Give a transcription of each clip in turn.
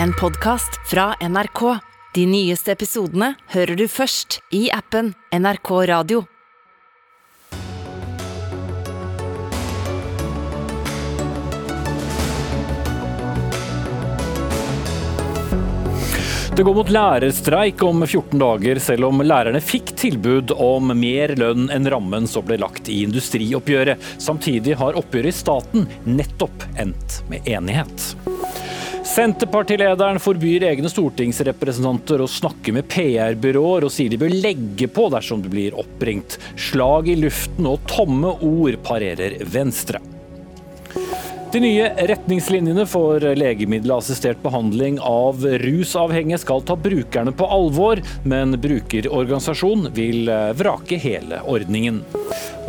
en podkast fra NRK. De nyeste episodene hører du først i appen NRK Radio. Det går mot lærerstreik om 14 dager, selv om lærerne fikk tilbud om mer lønn enn rammen som ble lagt i industrioppgjøret. Samtidig har oppgjøret i staten nettopp endt med enighet. Senterpartilederen forbyr egne stortingsrepresentanter å snakke med PR-byråer, og sier de bør legge på dersom det blir oppringt. Slag i luften og tomme ord parerer Venstre. De nye retningslinjene for legemiddelassistert behandling av rusavhengige skal ta brukerne på alvor, men brukerorganisasjonen vil vrake hele ordningen.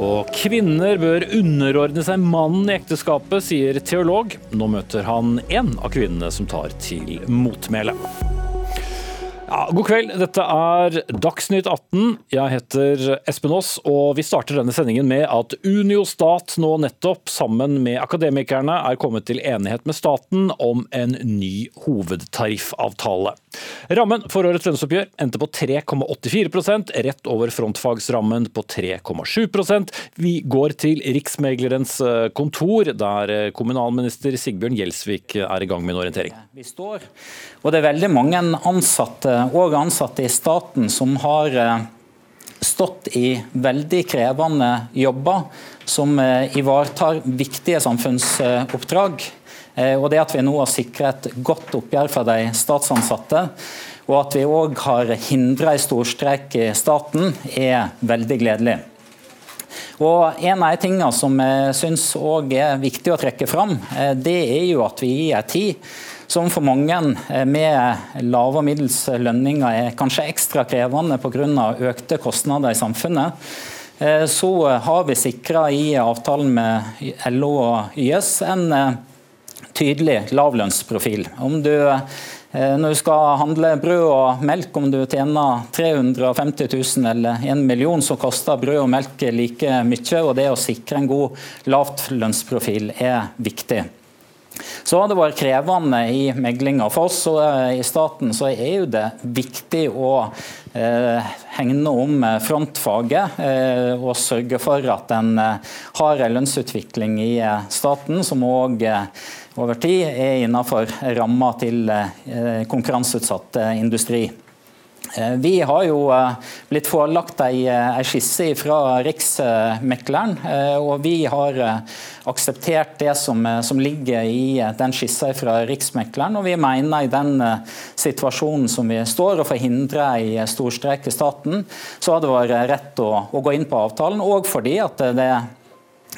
Og kvinner bør underordne seg mannen i ekteskapet, sier teolog. Nå møter han en av kvinnene som tar til motmæle. Ja, god kveld, dette er Dagsnytt 18. Jeg heter Espen Aas, og vi starter denne sendingen med at Unio Stat nå nettopp, sammen med Akademikerne, er kommet til enighet med staten om en ny hovedtariffavtale. Rammen for årets lønnsoppgjør endte på 3,84% rett over frontfagsrammen på 3,7% Vi går til Riksmeglerens eh, kontor, der eh, kommunalminister Sigbjørn Gjelsvik er i gang med en orientering. Vi står, og det er veldig mange ansatte og ansatte i staten som har eh, stått i veldig krevende jobber som eh, ivaretar viktige samfunnsoppdrag. Eh, og det at vi nå har sikret et godt oppgjør for de statsansatte, og at vi òg har hindra en storstreik i staten, er veldig gledelig. Og En av de tingene som jeg syns er viktig å trekke fram, det er jo at vi i en tid som for mange eh, med lave og middels lønninger er kanskje ekstra krevende pga. økte kostnader i samfunnet. Eh, så har vi sikra i avtalen med LO og YS en eh, tydelig lavlønnsprofil. Om du når du skal handle brød og melk, om du tjener 350 000 eller 1 million, så koster brød og melk like mye. og Det å sikre en god lavtlønnsprofil er viktig. Så har det vært krevende i meglinga. For oss i staten så er jo det viktig å eh, hegne om frontfaget eh, og sørge for at en eh, har en lønnsutvikling i eh, staten som òg eh, over tid er innenfor ramma til eh, konkurranseutsatt industri. Eh, vi har jo eh, blitt forelagt ei, eh, skisse fra Riksmekleren, og vi har akseptert det som, som ligger i den skissa fra Riksmekleren. Og vi mener i den situasjonen som vi står og forhindre ei storstreik i staten, så har det vært rett å, å gå inn på avtalen, òg fordi at det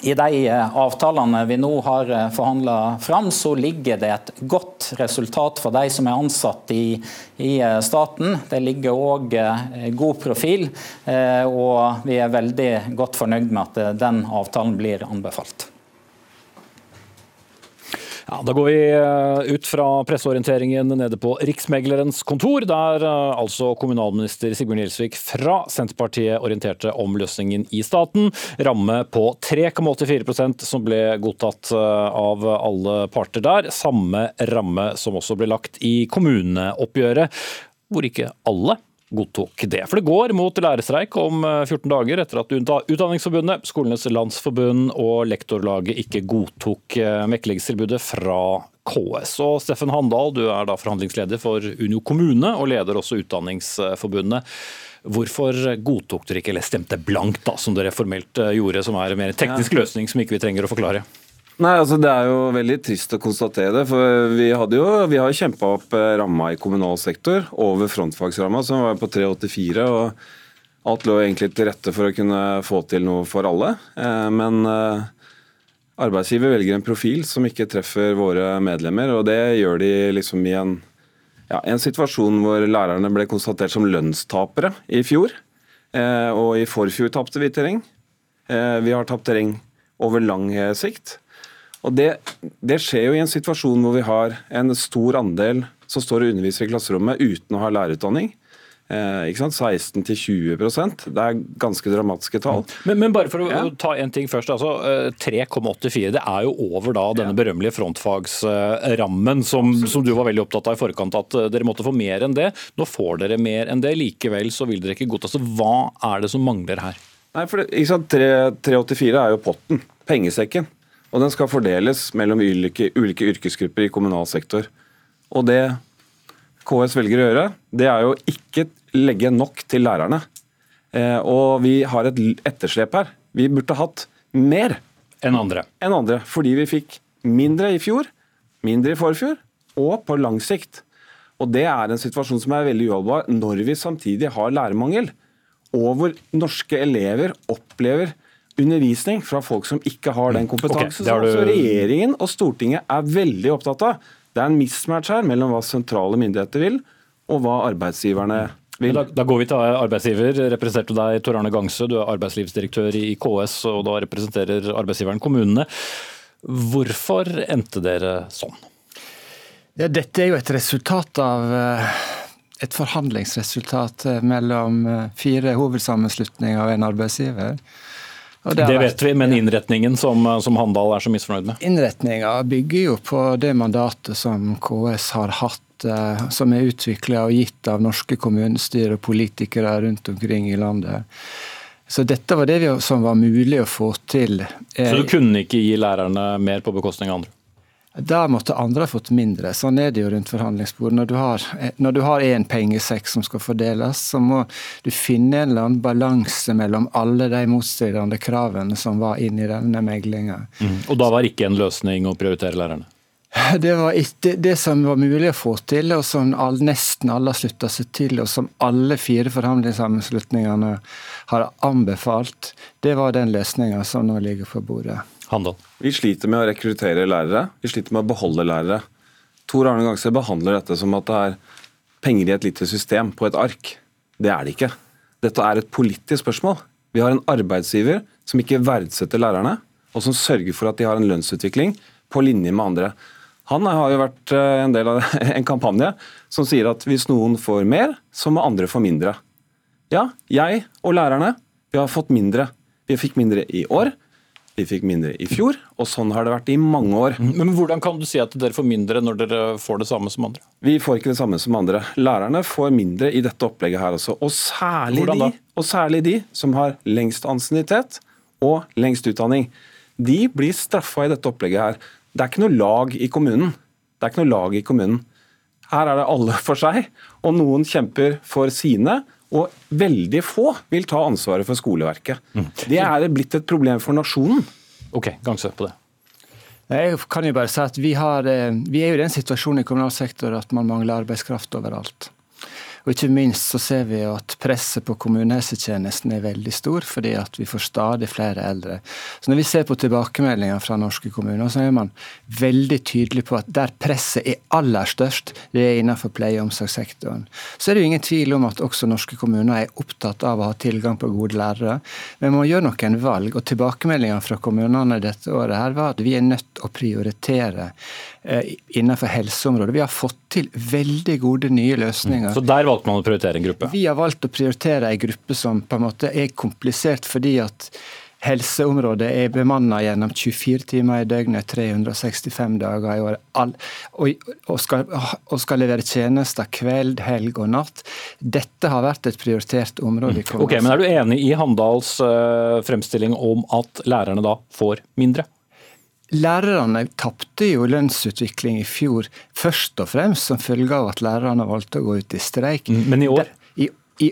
i de eh, avtalene vi nå har eh, forhandla fram, så ligger det et godt resultat for de som er ansatt i, i eh, staten. Det ligger òg god profil, og vi er veldig godt fornøyd med at den avtalen blir anbefalt. Ja, Da går vi eh, ut fra presseorienteringen nede på Riksmeglerens kontor, der eh, altså kommunalminister Sigbjørn Gjelsvik fra Senterpartiet orienterte om løsningen i staten. Ramme på 3,84% som ble godtatt eh, av alle parter der. Samme ramme som også ble lagt i kommuneoppgjøret, hvor ikke alle godtok det. For det går mot lærerstreik om 14 eh, dager etter at Utdanningsforbundet, Skolenes landsforbund og Lektorlaget ikke godtok eh, meklingstilbudet fra KS. Og Steffen Handal, du er da forhandlingsleder for Unio kommune og leder også Utdanningsforbundet. Hvorfor godtok dere ikke, eller stemte blankt, da, som dere formelt eh, gjorde, som er en mer teknisk løsning som ikke vi trenger å forklare? Nei, altså Det er jo veldig trist å konstatere det. for Vi, jo, vi har kjempa opp eh, ramma i kommunal sektor over frontfagsramma, som var på 384. og Alt lå egentlig til rette for å kunne få til noe for alle. Eh, men eh, arbeidsgiver velger en profil som ikke treffer våre medlemmer. og Det gjør de liksom i en, ja, en situasjon hvor lærerne ble konstatert som lønnstapere i fjor. Og i forfjor tapte vi terreng. Vi har tapt terreng over lang sikt. Og det, det, skjer jo i en situasjon hvor vi har en stor andel som står og underviser i klasserommet uten å ha lærerutdanning. Eh, 16 til 20% Det er ganske dramatiske tall. Men, men bare for å Ja. ta en ting først. altså eh, 3,84 det er jo over da denne berømmelige frontfagsrammen som, som du var veldig opptatt av i forkant, at eh, dere måtte få mer enn det. Nå får dere mer enn det. Likevel så vil dere ikke godta. Så hva er det som mangler her? Nei, for det, ikke sant? 3, 384 er jo potten, pengesekken. Og den skal fordeles mellom ulike, ulike yrkesgrupper i kommunal sektor. Og det KS velger å gjøre, det er jo ikke legge nok til lærerne. Eh, og vi har et etterslep her. Vi burde hatt mer Enn andre. enn andre, fordi vi fikk mindre i fjor, mindre i forfjor, og på lang sikt. Og Det er en situasjon som er veldig uholdbar når vi samtidig har lærermangel, og hvor norske elever opplever undervisning fra folk som ikke har den kompetansen. Okay, du- Så regjeringen og Stortinget er veldig opptatt av. Det er en mismatch her mellom hva sentrale myndigheter vil, og hva arbeidsgiverne vil. Da, da går vi til arbeidsgiver. Representerte deg Tor Arne Gangse, du er arbeidslivsdirektør i KS, og da representerer arbeidsgiveren kommunene. Hvorfor endte dere sånn? Ja, dette er jo et resultat av eh, et forhandlingsresultat eh, mellom eh, fire hovedsammenslutninger og en arbeidsgiver. Det, har vet vi, men innretningen som, som Handal er så misfornøyd med? Innretninga bygger jo på det mandatet som KS har hatt, eh, som er utvikla og gitt av norske kommunestyrer og politikere rundt omkring i landet. Så dette var det vi, som var mulig å få til. Eh, Så du kunne ikke gi lærerne mer på bekostning av andre? Da måtte andre ha fått mindre. Sånn er det jo rundt forhandlingsbordet. Når du har, når du har én pengesekk som skal fordeles, så må du finne en eller annen balanse mellom alle de motstridende kravene som var inn i denne meglinga. Og da var ikke en løsning å prioritere lærerne? Det var ikke det som var mulig å få til, og som all, nesten alle har slutta seg til, og som alle fire forhandlingssammenslutningene har anbefalt, det var den løsninga som nå ligger på bordet. Handal? Vi sliter med å rekruttere lærere, vi sliter med å beholde lærere. Tor Arne Gangse behandler dette som at det er penger i et lite system på et ark. Det er det ikke. Dette er et politisk spørsmål. Vi har en arbeidsgiver som ikke verdsetter lærerne, og som sørger for at de har en lønnsutvikling på linje med andre. Han har jo vært eh, en del av en kampanje som sier at hvis noen får mer, så må andre få mindre. Ja, jeg og lærerne vi har fått mindre. Vi fikk mindre i år, vi fikk mindre i fjor, og sånn har det vært i mange år. Men hvordan kan du si at dere får mindre når dere får det samme som andre? Vi får ikke det samme som andre. Lærerne får mindre i dette opplegget her også. Og særlig, de, og særlig de som har lengst ansiennitet og lengst utdanning. De blir straffa i dette opplegget her. Det er ikke noe lag i kommunen. Det er ikke noe lag i kommunen. Her er det alle for seg, og noen kjemper for sine. Og veldig få vil ta ansvaret for skoleverket. Mm. Det er blitt et problem for nasjonen. Ok, Gangse på det. Jeg kan jo bare si at vi, har, eh, vi er jo i den situasjonen i kommunal sektor at man mangler arbeidskraft overalt. Og ikke minst så ser vi at presset på kommunehelsetjenesten er veldig stor, fordi at vi får stadig flere eldre. Så når vi ser på tilbakemeldinger fra norske kommuner, så er man veldig tydelig på at der presset er aller størst, det er innenfor pleie- og omsorgssektoren. Så er det jo ingen tvil om at også norske kommuner er opptatt av å ha tilgang på gode lærere. Men man må gjøre noen valg, og tilbakemeldingene fra kommunene dette året her var at vi er nødt til å prioritere innenfor helseområdet. Vi har fått til veldig gode nye løsninger. Så der valgte man å prioritere en gruppe? Vi har valgt å prioritere en gruppe som på en måte er komplisert fordi at helseområdet er bemanna gjennom 24 timer i døgnet, 365 dager i året, og, og, skal, levere tjenester kveld, helg og natt. Dette har vært et prioritert område. i Ok, men Er du enig i Handals eh, fremstilling om at lærerne da får mindre? Lærerne tapte jo lønnsutvikling i fjor, først og fremst som følge av at lærerne valgte å gå ut i streik. Mm, men i år? Der- I, i,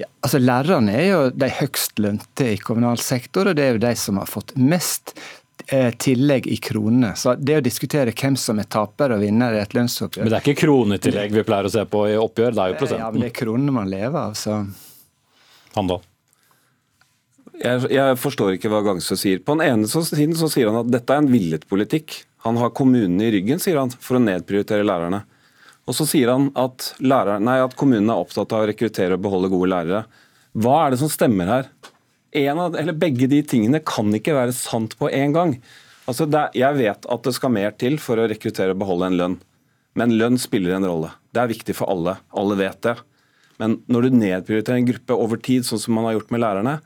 ja, altså Lærerne er jo de høyst lønte i kommunal sektor, og det er jo de som har fått mest eh, tillegg i kronene. Så det å diskutere hvem som er taper og vinner i et lønnsoppgjør Men det er ikke kronetillegg vi pleier å se på i oppgjør, det er jo prosenten. Ja, men det er kronene man lever av, så Handal. Jeg, jeg forstår ikke hva Gangsø sier. På den ene siden så sier han at dette er en villet politikk. Han har kommunene i ryggen, sier han, for å nedprioritere lærerne. Og så sier han at, lærer, nei, at kommunene er opptatt av å rekruttere og beholde gode lærere. Hva er det som stemmer her? Av, Begge de tingene kan ikke være sant på en gang. Altså, er- jeg vet at det skal mer til for å rekruttere og beholde en lønn. Men lønn spiller en rolle. Det er viktig for alle. Alle vet det. Men når du nedprioriterer en gruppe over tid, sånn som man har gjort med lærerne,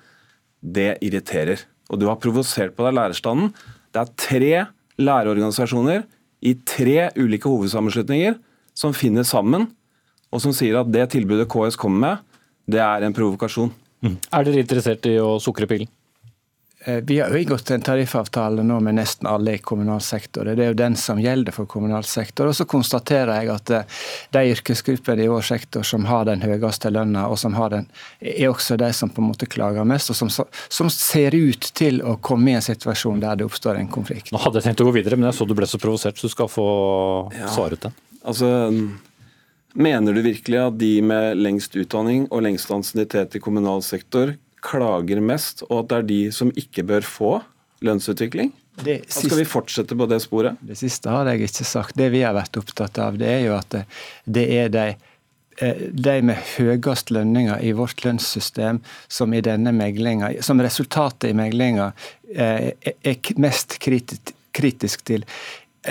det irriterer. Og du har provosert på deg lærerstanden. Det er tre lærerorganisasjoner i tre ulike hovedsammenslutninger som finner sammen, og som sier at det tilbudet KS kommer med, det er en provokasjon. Mm. Er dere interessert i å sukre pillen? Eh, vi har jo inngått en tariffavtale nå med nesten alle i kommunal sektor. Det er jo den som gjelder for kommunal sektor. Og så konstaterer jeg at eh, de yrkesgruppene i vår sektor som har den høyeste lønna, og som har den, er også de som på en måte klager mest, og som, som, ser ut til å komme i en situasjon der det oppstår en konflikt. Nå hadde jeg tenkt å gå videre, men jeg så du ble så provosert, så du skal få ja. svare ut den. Altså, Mener du virkelig at de med lengst utdanning og lengst ansiennitet i kommunal sektor klager mest, og at det er de som ikke bør få lønnsutvikling? Siste, skal vi fortsette på det sporet? Det siste har jeg ikke sagt. Det vi har vært opptatt av, det er jo at det er de, eh, de med høyest lønninger i vårt lønnssystem som i denne meglingen, som resultatet i meglinga eh, er mest kritisk til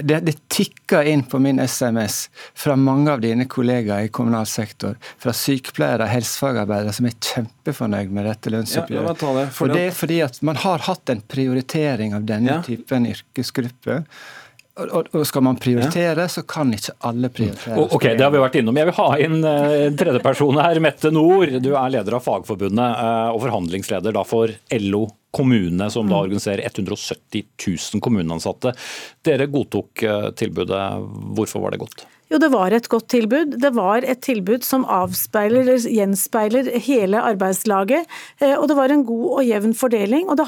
det, det tikker inn på min SMS fra mange av dine kollegaer i kommunal sektor, fra sykepleiere og helsefagarbeidere som er kjempefornøyd med dette lønnsoppgjøret. Ja, det, og det er fordi at man har hatt en prioritering av denne ja. typen yrkesgrupper. Og, skal man prioritere, så kan ikke alle prioritere. Ok, Det har vi vært innom. Jeg vil ha inn en tredjeperson her. Mette Nord, du er leder av Fagforbundet uh, og forhandlingsleder da for LO kommune, som da mm. organiserer 170 000 kommuneansatte. Dere godtok uh, tilbudet. Hvorfor var det godt? Jo, det var et godt tilbud. Det var et tilbud som avspeiler, eller gjenspeiler hele arbeidslaget. Eh, og det var en god og jevn fordeling. Og det,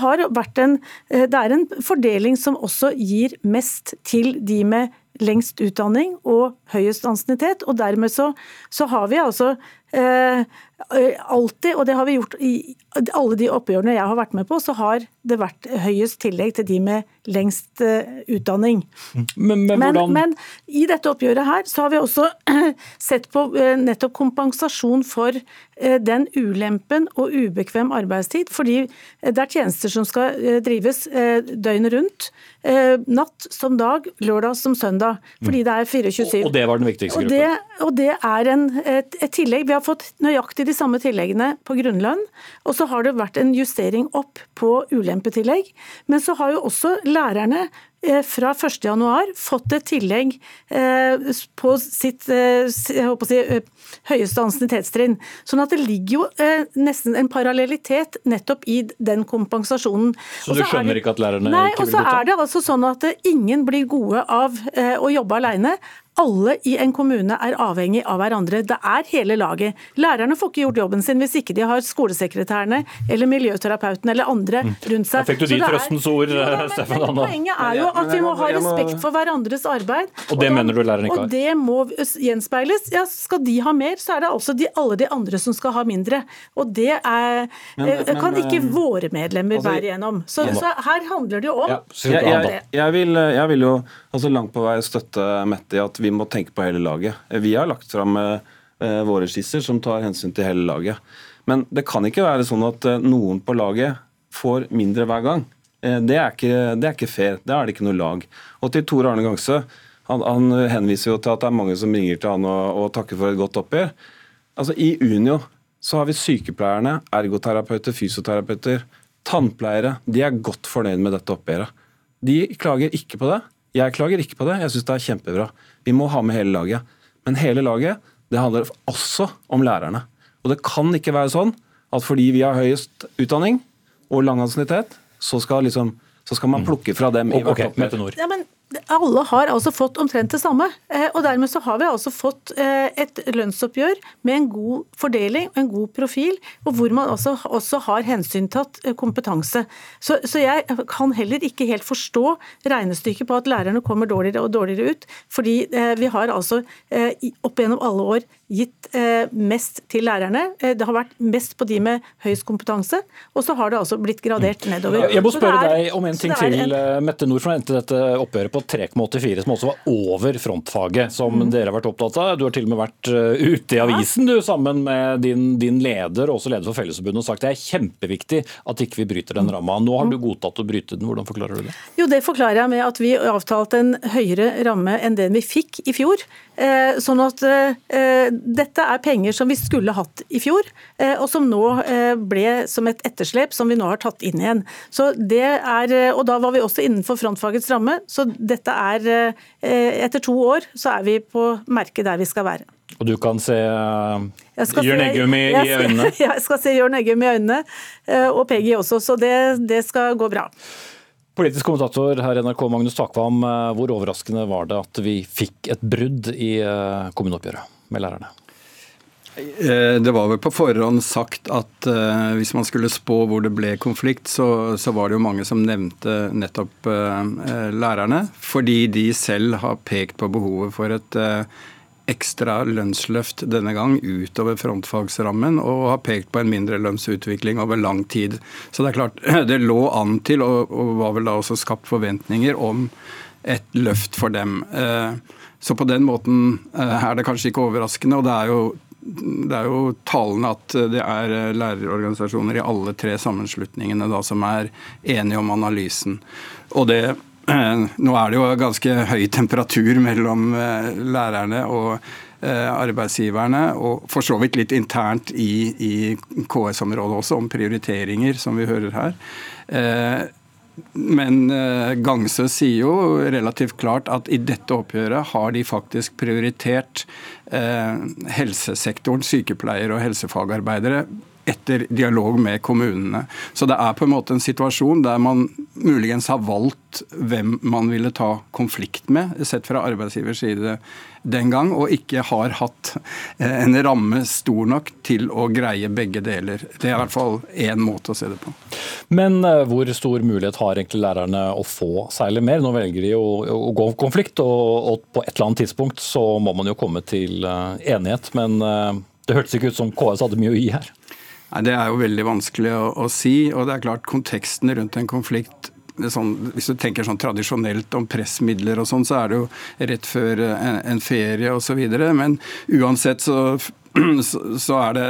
en, eh, det er en fordeling som også gir mest til de med lengst utdanning og høyest ansiennitet. Og dermed så, så har vi altså eh, alltid, og det har vi gjort i alle de oppgjørene jeg har vært med på, så har det vært høyest tillegg til de med lengst eh, utdanning. Men, men, men, men, i dette oppgjøret her så har vi også sett på eh, nettopp kompensasjon for uh, den ulempen og ubekvem arbeidstid. Fordi det er tjenester som skal drives døgnet rundt. Natt som dag, lørdag som søndag. Fordi det er 24-7. Og det var den viktigste gruppen? Og det, og det er en, et, et tillegg. Vi har fått nøyaktig de samme tilleggene på grunnlønn. Og så har det vært en justering opp på ulempetillegg. Men så har jo også lærerne fra 1.1 fått et tillegg eh, på sitt eh, si, høyeste ansiennitetstrinn. Sånn at det ligger jo nesten en parallellitet nettopp i den kompensasjonen. Så du skjønner det, ikke at lærerne nei, ikke vil ta? Nei, og så er det altså sånn at ingen blir gode av å jobbe alene alle i en kommune er avhengig av hverandre. Det er hele laget. Lærerne får ikke gjort jobben sin hvis ikke de har skolesekretærene eller miljøterapeuten eller andre mm. rundt seg. Da fikk du de trøstens ord, ja, Steffen Anna. Poenget er jo at vi må ha respekt for hverandres arbeid. Og det og mener du læreren ikke har? Og det må gjenspeiles. Ja, skal de ha mer, så er det altså de, alle de andre som skal ha mindre. Og det er, men, eh, men, kan ikke eh, våre medlemmer altså, bære gjennom. Så, så, her handler det jo om ja, jeg, jeg, jeg, vil, jeg vil jo altså langt på vei støtte Mette i at vi må tenke på hele laget. Vi har lagt fram eh, våre skisser som tar hensyn til hele laget. Men det kan ikke være sånn at eh, noen på laget får mindre hver gang. Eh, det er ikke, det er ikke fair. Da er det ikke noe lag. Og til Tore Arne Gangsø. Han, han, henviser jo til at det er mange som ringer til han og, og takker for et godt oppgjør. Altså I Unio så har vi sykepleierne, ergoterapeuter, fysioterapeuter, tannpleiere. De er godt fornøyd med dette oppgjøret. De klager ikke på det. Jeg klager ikke på det, jeg syns det er kjempebra. Vi må ha med hele laget. Men hele laget det handler også om lærerne. Og det kan ikke være sånn at fordi vi har høyest utdanning og lang ansiennitet, så, liksom, så, skal man plukke fra dem. i hvert fall. ja, men alle har altså fått omtrent det samme. Eh, og Dermed så har vi altså fått eh, et lønnsoppgjør med en god fordeling og en god profil, og hvor man altså også har hensyntatt eh, kompetanse. Så, så, jeg kan heller ikke helt forstå regnestykket på at lærerne kommer dårligere og dårligere ut. Fordi vi har altså opp gjennom alle år gitt mest til lærerne. Det har vært mest på de med høyest kompetanse, og så har det altså blitt gradert nedover. Jeg må spørre deg om en ting til, Mette Nord, for å endte dette oppgjøret på på 3,84, som også var over frontfaget, som mm. dere har vært opptatt av. Du har til og med vært ute i avisen du, sammen med din, din leder, også leder for Fellesforbundet, og sagt det er kjempeviktig at ikke vi bryter den ramma. Nå har du godtatt å bryte den, hvordan forklarer du det? Jo, Det forklarer jeg med at vi avtalte en høyere ramme enn den vi fikk i fjor. Eh, sånn at eh, dette er penger som vi skulle hatt i fjor, eh, og som nå ble som et etterslep som vi nå har tatt inn igjen. Så det er, og Da var vi også innenfor frontfagets ramme, så dette er Etter to år så er vi på merket der vi skal være. Og du kan se Jørn Eggum i, i, øynene? Jeg skal se Jørn Eggum i øynene, og Peggy også, så det, det skal gå bra. Politisk kommentator her i NRK, Magnus Takvam. Eh, hvor overraskende var det at vi fikk et brudd i eh, kommuneoppgjøret med lærerne? Eh, det var vel på forhånd sagt at uh, hvis man skulle spå hvor det ble konflikt, så, så var det jo mange som nevnte nettopp uh, lærerne. Fordi de selv har pekt på behovet for et uh, ekstra lønnsløft denne gang utover frontfagsrammen, og har pekt på en mindre lønnsutvikling over lang tid. Så det er klart, det lå an til, og, og var vel da også skapt forventninger om et løft for dem. Eh, så på den måten eh, er det kanskje ikke overraskende. og det er jo det er jo talende at det er lærerorganisasjoner i alle tre sammenslutningene da, som er enige om analysen. Og det Eh, nå er det jo ganske høy temperatur mellom eh, lærerne og eh, arbeidsgiverne, og for så vidt litt internt i, i KS-området også, om prioriteringer, som vi hører her. Men Gangsø sier jo relativt klart at i dette oppgjøret har de faktisk prioritert helsesektoren, sykepleiere og helsefagarbeidere etter dialog med kommunene. Så det er på en måte en situasjon der man muligens har valgt hvem man ville ta konflikt med, sett fra arbeidsgivers side den gang, og ikke har hatt eh, en ramme stor nok til å greie begge deler. Det er i hvert fall én måte å se det på. Men eh, hvor stor mulighet har egentlig lærerne å få særlig mer? Nå velger de å, å gå konflikt, og, og, på et eller annet tidspunkt så må man jo komme til eh, enighet. Men det hørtes ikke ut som KS hadde mye å gi her. Nei, Det er jo veldig vanskelig å, å, si. og det er klart Konteksten rundt en konflikt Sånn, hvis du tenker sånn tradisjonelt om pressmidler og sånn, så er det jo rett før en, en ferie osv. Men uansett så, så, er det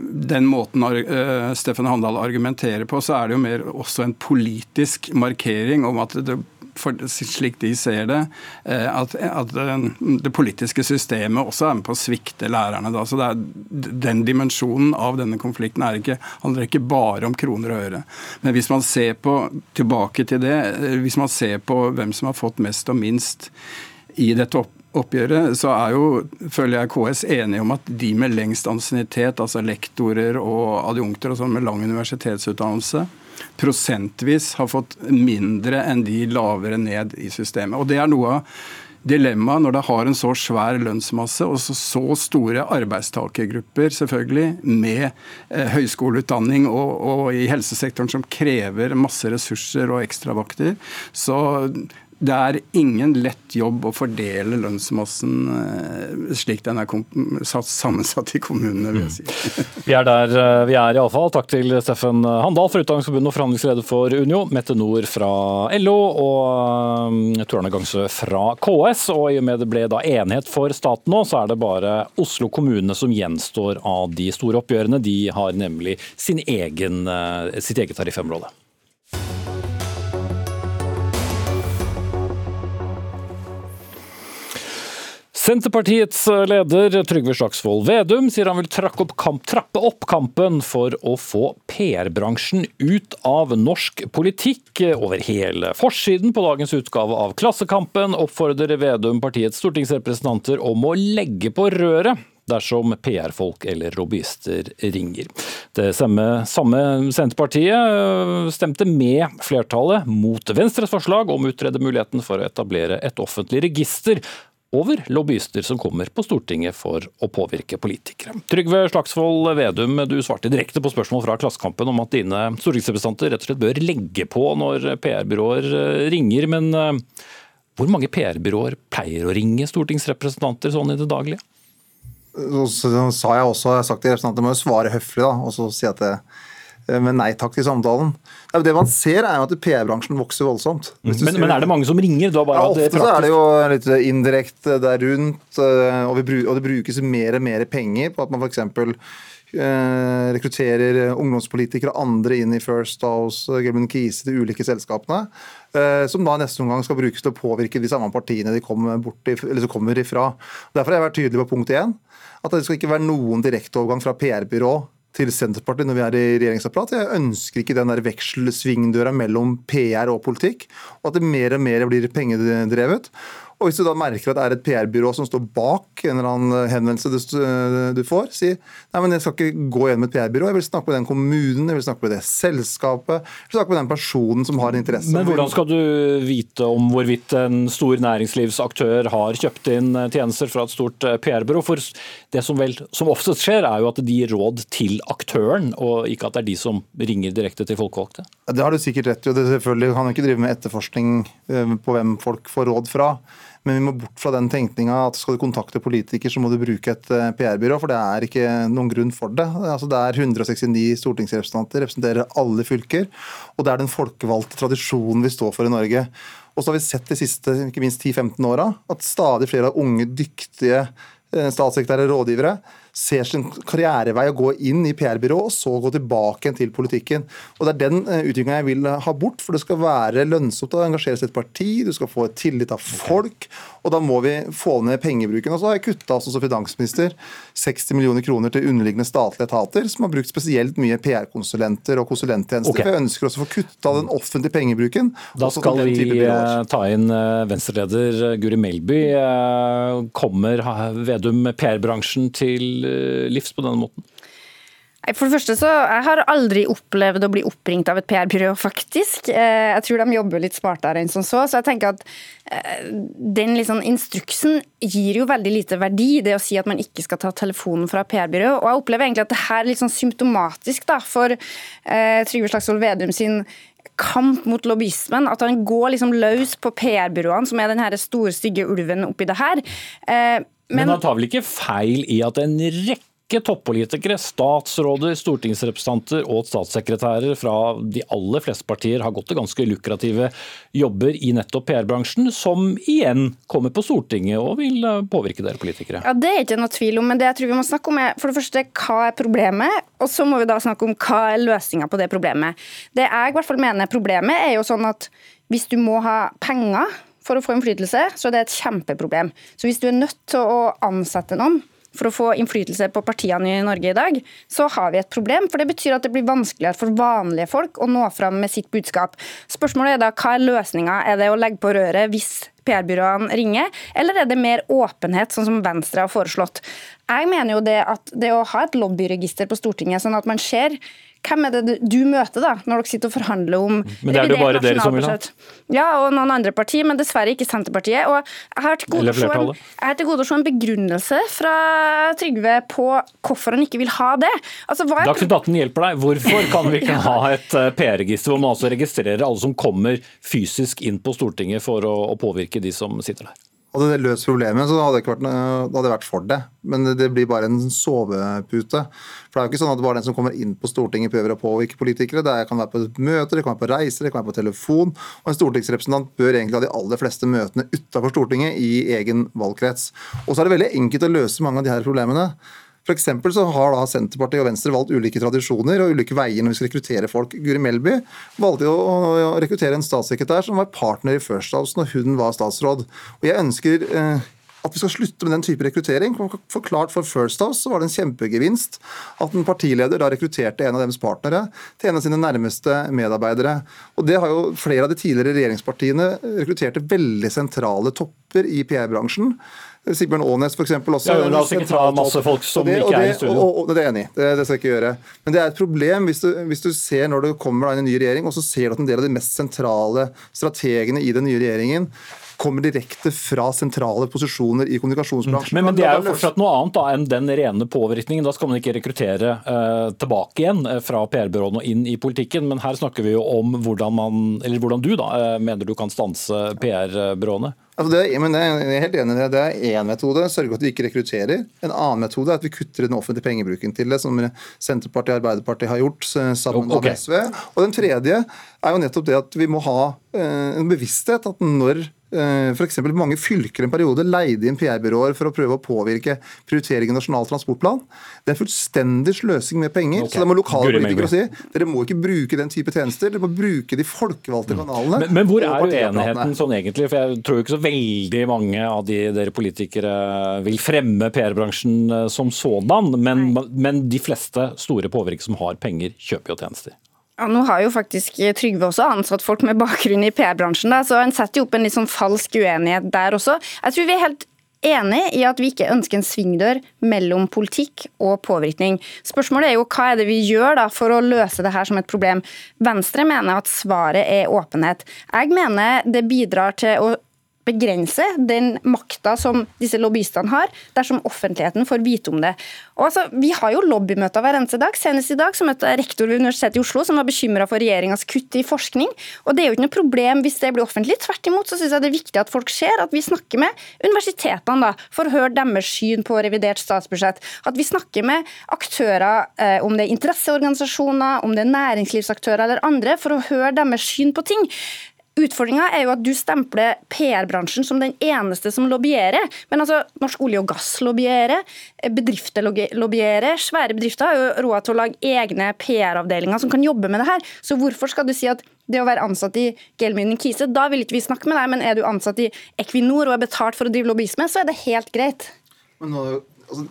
den måten uh, Steffen Handal argumenterer på, så er det jo mer også en politisk markering om at det for, slik de ser det, eh, at, at, det politiske systemet også er med på å svikte lærerne. Da. Så er, Den dimensjonen av denne konflikten ikke, handler ikke bare om kroner og øre. Men hvis man ser på, tilbake til det, eh, hvis man ser på hvem som har fått mest og minst i dette opp, oppgjøret, så er jo, føler jeg KS enige om at de med lengst ansiennitet, altså lektorer og adjunkter og sånn med lang universitetsutdannelse, prosentvis har fått mindre enn de lavere ned i systemet. Og Det er noe av dilemmaet når det har en så svær lønnsmasse og så, store arbeidstakergrupper selvfølgelig med eh, høyskoleutdanning og, og, i helsesektoren som krever masse ressurser og ekstravakter. Så det er ingen lett jobb å fordele lønnsmassen eh, slik den er sammensatt i kommunene. vil jeg si. Mm. Vi er der eh, vi er iallfall. Takk til Steffen Handal fra Utdanningsforbundet og forhandlingsleder for Unio, Mette Nord fra LO og Torne Gangsø fra KS. Og i og med det ble da enighet for staten nå, så er det bare Oslo kommune som gjenstår av de store oppgjørene. De har nemlig sin egen, sitt eget tariffområde. Senterpartiets leder Trygve Slagsvold Vedum sier han vil opp kamp, trappe opp kampen for å få PR-bransjen ut av norsk politikk. Over hele forsiden på dagens utgave av Klassekampen oppfordrer Vedum partiets stortingsrepresentanter om å legge på røret dersom PR-folk eller lobbyister ringer. Det samme, samme, Senterpartiet øh, stemte med flertallet mot Venstres forslag om å utrede muligheten for å etablere et offentlig register over lobbyister som kommer på Stortinget for å påvirke politikere. Trygve Slagsvold Vedum, du svarte direkte på spørsmål fra Klassekampen om at dine stortingsrepresentanter rett og slett bør legge på når PR-byråer eh, ringer. Men eh, hvor mange PR-byråer pleier å ringe stortingsrepresentanter sånn i det daglige? Så sa jeg også, jeg har sagt til representanter, må jo svare høflig da, og så si at det, med nei takk til samtalen. Det man ser, er jo at PR-bransjen vokser voldsomt. Men, men, er det mange som ringer? ja, ofte så er det jo litt indirekte der rundt, og, vi, og det brukes mer og mer penger på at man f.eks. Eh, rekrutterer ungdomspolitikere og andre inn i First House, Gelman Kise, de ulike selskapene. Eh, som da neste omgang skal brukes til å påvirke de samme partiene de kommer, bort, kommer ifra. Derfor har jeg vært tydelig på punkt én. At det skal ikke være noen direkteovergang fra PR-byrå til Senterpartiet når vi er i regjeringsapparat. Jeg ønsker ikke den der vekselsvingdøra mellom PR og politikk, og at det mer og mer blir pengedrevet. Og Hvis du da merker at det er et PR-byrå som står bak en eller annen henvendelse du, du får, si nei, men jeg skal ikke gå gjennom et PR-byrå, jeg vil snakke med den kommunen, jeg vil snakke med det selskapet, jeg vil snakke med den personen som har interesse. Men hvordan skal du vite om hvorvidt en stor næringslivsaktør har kjøpt inn tjenester fra et stort eh, PR-byrå? For det som vel som oftest skjer, er jo at de gir råd til aktøren, og ikke at det er de som ringer direkte til folkevalgte. Det har du sikkert rett i. og det selvfølgelig kan du ikke drive med etterforskning eh, på hvem folk får råd fra. Men vi må bort fra den tenkninga at skal du kontakte politiker, så må du bruke et eh, PR-byrå. For det er ikke noen grunn for det. Altså, det er 169 stortingsrepresentanter, representerer alle fylker. Og det er den folkevalgte tradisjonen vi står for i Norge. Og så har vi sett de siste ikke minst 10-15 åra at stadig flere av unge, dyktige eh, statssekretærer og rådgivere ser sin karrierevei å gå inn i PR-byrå og så gå tilbake til politikken. Og Det er den eh, utviklinga jeg vil ha bort. For det skal være lønnsomt å engasjere seg i et parti, du skal få tillit av folk. Og da må vi få ned pengebruken. Og så har jeg kutta altså, som finansminister 60 millioner kroner til underliggende statlige etater, som har brukt spesielt mye PR-konsulenter og konsulenttjenester. Okay. For jeg ønsker også å få kutta den offentlige pengebruken. Da skal vi eh, ta inn venstreleder Guri Melby. Kommer Vedum PR-bransjen til Eh, livs på denne måten? For det første så, Jeg har aldri opplevd å bli oppringt av et PR-byrå, faktisk. Eh, jeg tror de jobber litt smartere enn som så. Så jeg tenker at eh, den liksom instruksen gir jo veldig lite verdi, det å si at man ikke skal ta telefonen fra PR-byrå. Og jeg opplever egentlig at det her er litt sånn symptomatisk da, for eh, Trygve Slagsvold Vedum sin kamp mot lobbyismen. At han går liksom løs på PR-byråene, som er den her store, stygge ulven oppi det her. Eh, men, Men han tar vel ikke feil i at en rekke toppolitikere, statsråder, stortingsrepresentanter og statssekretærer fra de aller fleste partier har gått til ganske lukrative jobber i nettopp PR-bransjen, som igjen kommer på Stortinget og vil eh, påvirke dere politikere? Ja, Det er ikke noe tvil om, men det jeg tror vi må snakke om er for det første hva er problemet, og så må vi da snakke om hva er løsninga på det problemet. Det jeg i hvert fall mener problemet er jo sånn at hvis du må ha penger for å få innflytelse, så er det et kjempeproblem. Så hvis du er nødt til å ansette noen for å få innflytelse på partiene i Norge i dag, så har vi et problem. For det betyr at det blir vanskeligere for vanlige folk å nå fram med sitt budskap. Spørsmålet er da hva er løsninga? Er det å legge på røret hvis PR-byråene ringer, eller er det mer åpenhet, sånn som Venstre har foreslått? Jeg mener jo det at det å ha et lobbyregister på Stortinget, sånn at man ser hvem er det du møter da, når dere sitter og forhandler om Men det er det jo bare dere som vil ha? Ja, og noen andre partier, men dessverre ikke Senterpartiet. Og jeg har til gode, en, har til gode å se en begrunnelse fra Trygve på hvorfor han ikke vil ha det. Altså, Dagsnytt 18 hjelper deg. Hvorfor kan vi ikke ha et eh, PR-register hvor man altså registrerer alle som kommer fysisk inn på Stortinget for å, å påvirke de som sitter der? Hadde det løst problemet, så hadde det vært, hadde det vært for det. Men det blir bare en sovepute. For det er jo ikke sånn at bare den som kommer inn på Stortinget prøver å påvirke politikere. Det kan være på møter, det kan være på reiser, det kan være på telefon. Og en stortingsrepresentant bør egentlig ha de aller fleste møtene utenfor Stortinget i egen valgkrets. Og så er det veldig enkelt å løse mange av de her problemene. For så har da Senterpartiet og Venstre valgt ulike tradisjoner og ulike veier når vi skal rekruttere folk. Guri Melby valgte å rekruttere en statssekretær som var partner i First House når hun var statsråd. Og jeg ønsker eh, at vi skal slutte med den type rekruttering. Forklart for First House så var det en kjempegevinst at en partileder da rekrutterte en av deres partnere til en av sine nærmeste medarbeidere. Og Det har jo flere av de tidligere regjeringspartiene rekrutterte veldig sentrale topper i PR-bransjen. Sigbjørn Aanes f.eks. også. Ja, la oss ikke ta masse folk som det, ikke er i studio. Og, og, det er enig det, det, skal jeg ikke gjøre. Men det er et problem hvis du, hvis du ser når du kommer inn i en ny regjering, og så ser du at en del av de mest sentrale strategene i den nye regjeringen kommer direkte fra sentrale posisjoner i kommunikasjonsbransjen. Men, men det er jo fortsatt noe annet da, enn den rene påvirkningen. Da skal man ikke rekruttere uh, tilbake igjen uh, fra PR-byråene og inn i politikken. Men her snakker vi jo om hvordan, man, eller hvordan du da, uh, mener du kan stanse PR-byråene. Altså det, men det er, helt enig i det. Det er én metode, sørge for at vi ikke rekrutterer. En annen metode er at vi kutter den offentlige pengebruken til det, som Senterpartiet og Arbeiderpartiet har gjort eh, sammen med med SV. Og den tredje er jo nettopp det at vi må ha eh, en bevissthet at når F.eks. mange fylker en periode leide inn PR-byråer for å prøve å påvirke prioritering i Nasjonal transportplan. Det er fullstendig sløsing med penger. Okay. Så det må lokale politikere si dere må ikke bruke den type tjenester, dere må bruke de folkevalgte kanalene. Men, men hvor er uenigheten sånn egentlig? For jeg tror jo ikke så veldig mange av de dere politikere vil fremme PR-bransjen eh, som sådan, men, men de fleste store påvirkere som har penger, kjøper jo tjenester. Ja, nå har jo faktisk Trygve også ansatt folk med bakgrunn i PR-bransjen, så en setter jo opp en litt sånn falsk uenighet der også. Jeg tror vi er helt enig i at vi ikke ønsker en svingdør mellom politikk og påvirkning. Spørsmålet er jo hva er det vi gjør da for å løse det her som et problem. Venstre mener at svaret er åpenhet. Jeg mener det bidrar til å begrense den makta som disse lobbyistene har, dersom offentligheten får vite om det. Og altså, vi har jo lobbymøter hver eneste dag. Senest i dag så møtte jeg rektor ved Universitetet i Oslo som var bekymra for regjeringas kutt i forskning. Og Det er jo ikke noe problem hvis det blir offentlig. Tvert imot så synes jeg det er viktig at folk ser at vi snakker med universitetene da, for å høre deres syn på revidert statsbudsjett. At vi snakker med aktører, eh, om det er interesseorganisasjoner, om det er næringslivsaktører eller andre, for å høre deres syn på ting. Utfordringa er jo at du stempler PR-bransjen som den eneste som lobbyerer. Men altså, Norsk olje og gass lobbyerer, bedrifter lobbyerer. Svære bedrifter har jo råd til å lage egne PR-avdelinger som kan jobbe med det her. Så hvorfor skal du si at det å være ansatt i Gelmyden Kise, da vil ikke vi snakke med deg, men er du ansatt i Equinor og er betalt for å drive lobbyisme, så er det helt greit. Men nå, altså,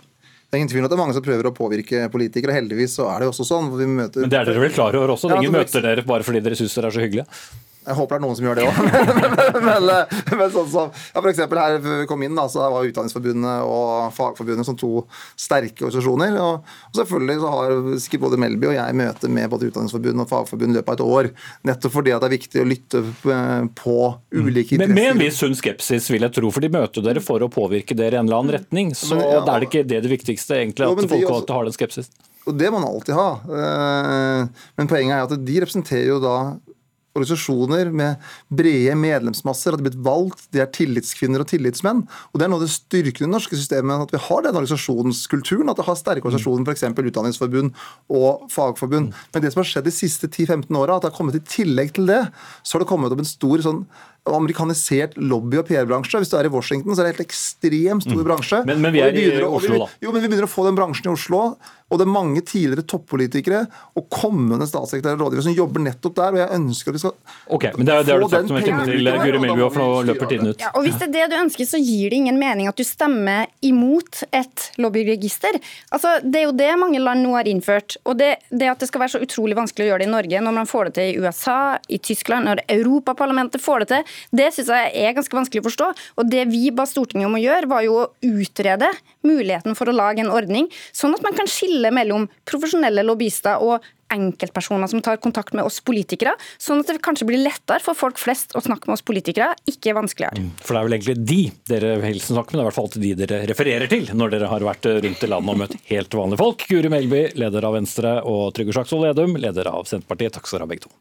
det er ingen tvil om at det er mange som prøver å påvirke politikere. Heldigvis så er det jo også sånn. Vi møter, Men det er dere vel klar over også? Ja, Ingen altså, møter dere bare fordi dere syns dere er så hyggelige? Jeg håper det er noen som gjør det òg. men, men, men sånn som ja, for eksempel her vi kom inn, da, så var Utdanningsforbundet og Fagforbundet som to sterke organisasjoner. Og, og selvfølgelig så har sikkert både Melby og jeg møte med både Utdanningsforbundet og Fagforbundet i løpet av et år. Nettopp fordi at det er viktig å lytte eh, på ulike interesser. Men med en viss sunn skepsis, vil jeg tro, for de møter dere for å påvirke dere i en eller annen retning. Så Men, ja. det er det ikke det det viktigste, egentlig, at folkevalgte har den skepsis? Og det må man alltid ha. Eh, Men poenget er at de representerer jo da organisasjoner med brede medlemsmasser, at de er blitt valgt, de er tillitskvinner og tillitsmenn. Og Det er noe av det styrkende i det norske systemet, at vi har den organisasjonskulturen. At det har sterke organisasjoner, f.eks. Utdanningsforbund og fagforbund. Men det som har skjedd de siste 10-15 åra, at det har kommet i tillegg til det, så har det kommet opp en stor sånn amerikanisert lobby- og PR-bransje. Hvis du er i Washington, så er det en helt ekstremt stor bransje. Men- men vi er er i vi- Oslo, da. Jo, men vi begynner å få den bransjen i Oslo. Og det er mange tidligere toppolitikere og kommende statssekretærer og rådgivere som jobber nettopp der. Og jeg ønsker at vi skal Ok, men det, er- det er du Få sagt den som til, Guri Melby, for nå løper tiden ut. Ja, og Hvis det er det du ønsker, så gir det ingen mening at du stemmer imot et lobbyregister. Altså, Det er jo det mange land nå har innført. Og det, det at det skal være så utrolig vanskelig å gjøre det i Norge, når man får det til i USA, i Tyskland, når Europaparlamentet får det til, det syns jeg er ganske vanskelig å forstå. Og det vi ba Stortinget om å gjøre, var jo å utrede muligheten for å lage en ordning, sånn at man kan skille mellom profesjonelle lobbyister og enkeltpersoner som tar kontakt med oss politikere, sånn at det kanskje blir lettere for folk flest å snakke med oss politikere, ikke vanskeligere. For det er vel egentlig de dere helst snakker med, det er i hvert fall alltid de dere refererer til når dere har vært rundt i landet og møtt helt vanlige folk. Guri Melby, leder av Venstre, og Trygve Slagsvold Vedum, leder av Senterpartiet. Takk skal dere ha begge to.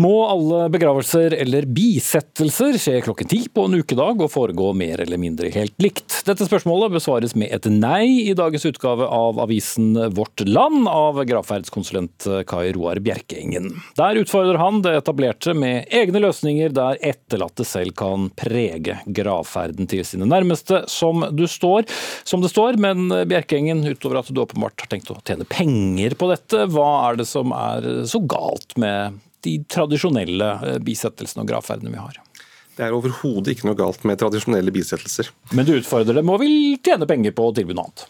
Må alle begravelser eller bisettelser skje klokken ti på en ukedag og foregå mer eller mindre helt likt? Dette spørsmålet besvares med et nei i dagens utgave av avisen Vårt Land av gravferdskonsulent Kai Roar Bjerkeengen. Der utfordrer han det etablerte med egne løsninger der etterlatte selv kan prege gravferden til sine nærmeste, som, du står, som det står. Men Bjerkeengen, utover at du åpenbart har tenkt å tjene penger på dette, hva er det som er så galt med de tradisjonelle eh, bisettelsene og gravferdene vi har. Det er overhodet ikke noe galt med tradisjonelle bisettelser. Men du utfordrer dem og vil tjene penger på å tilby noe annet.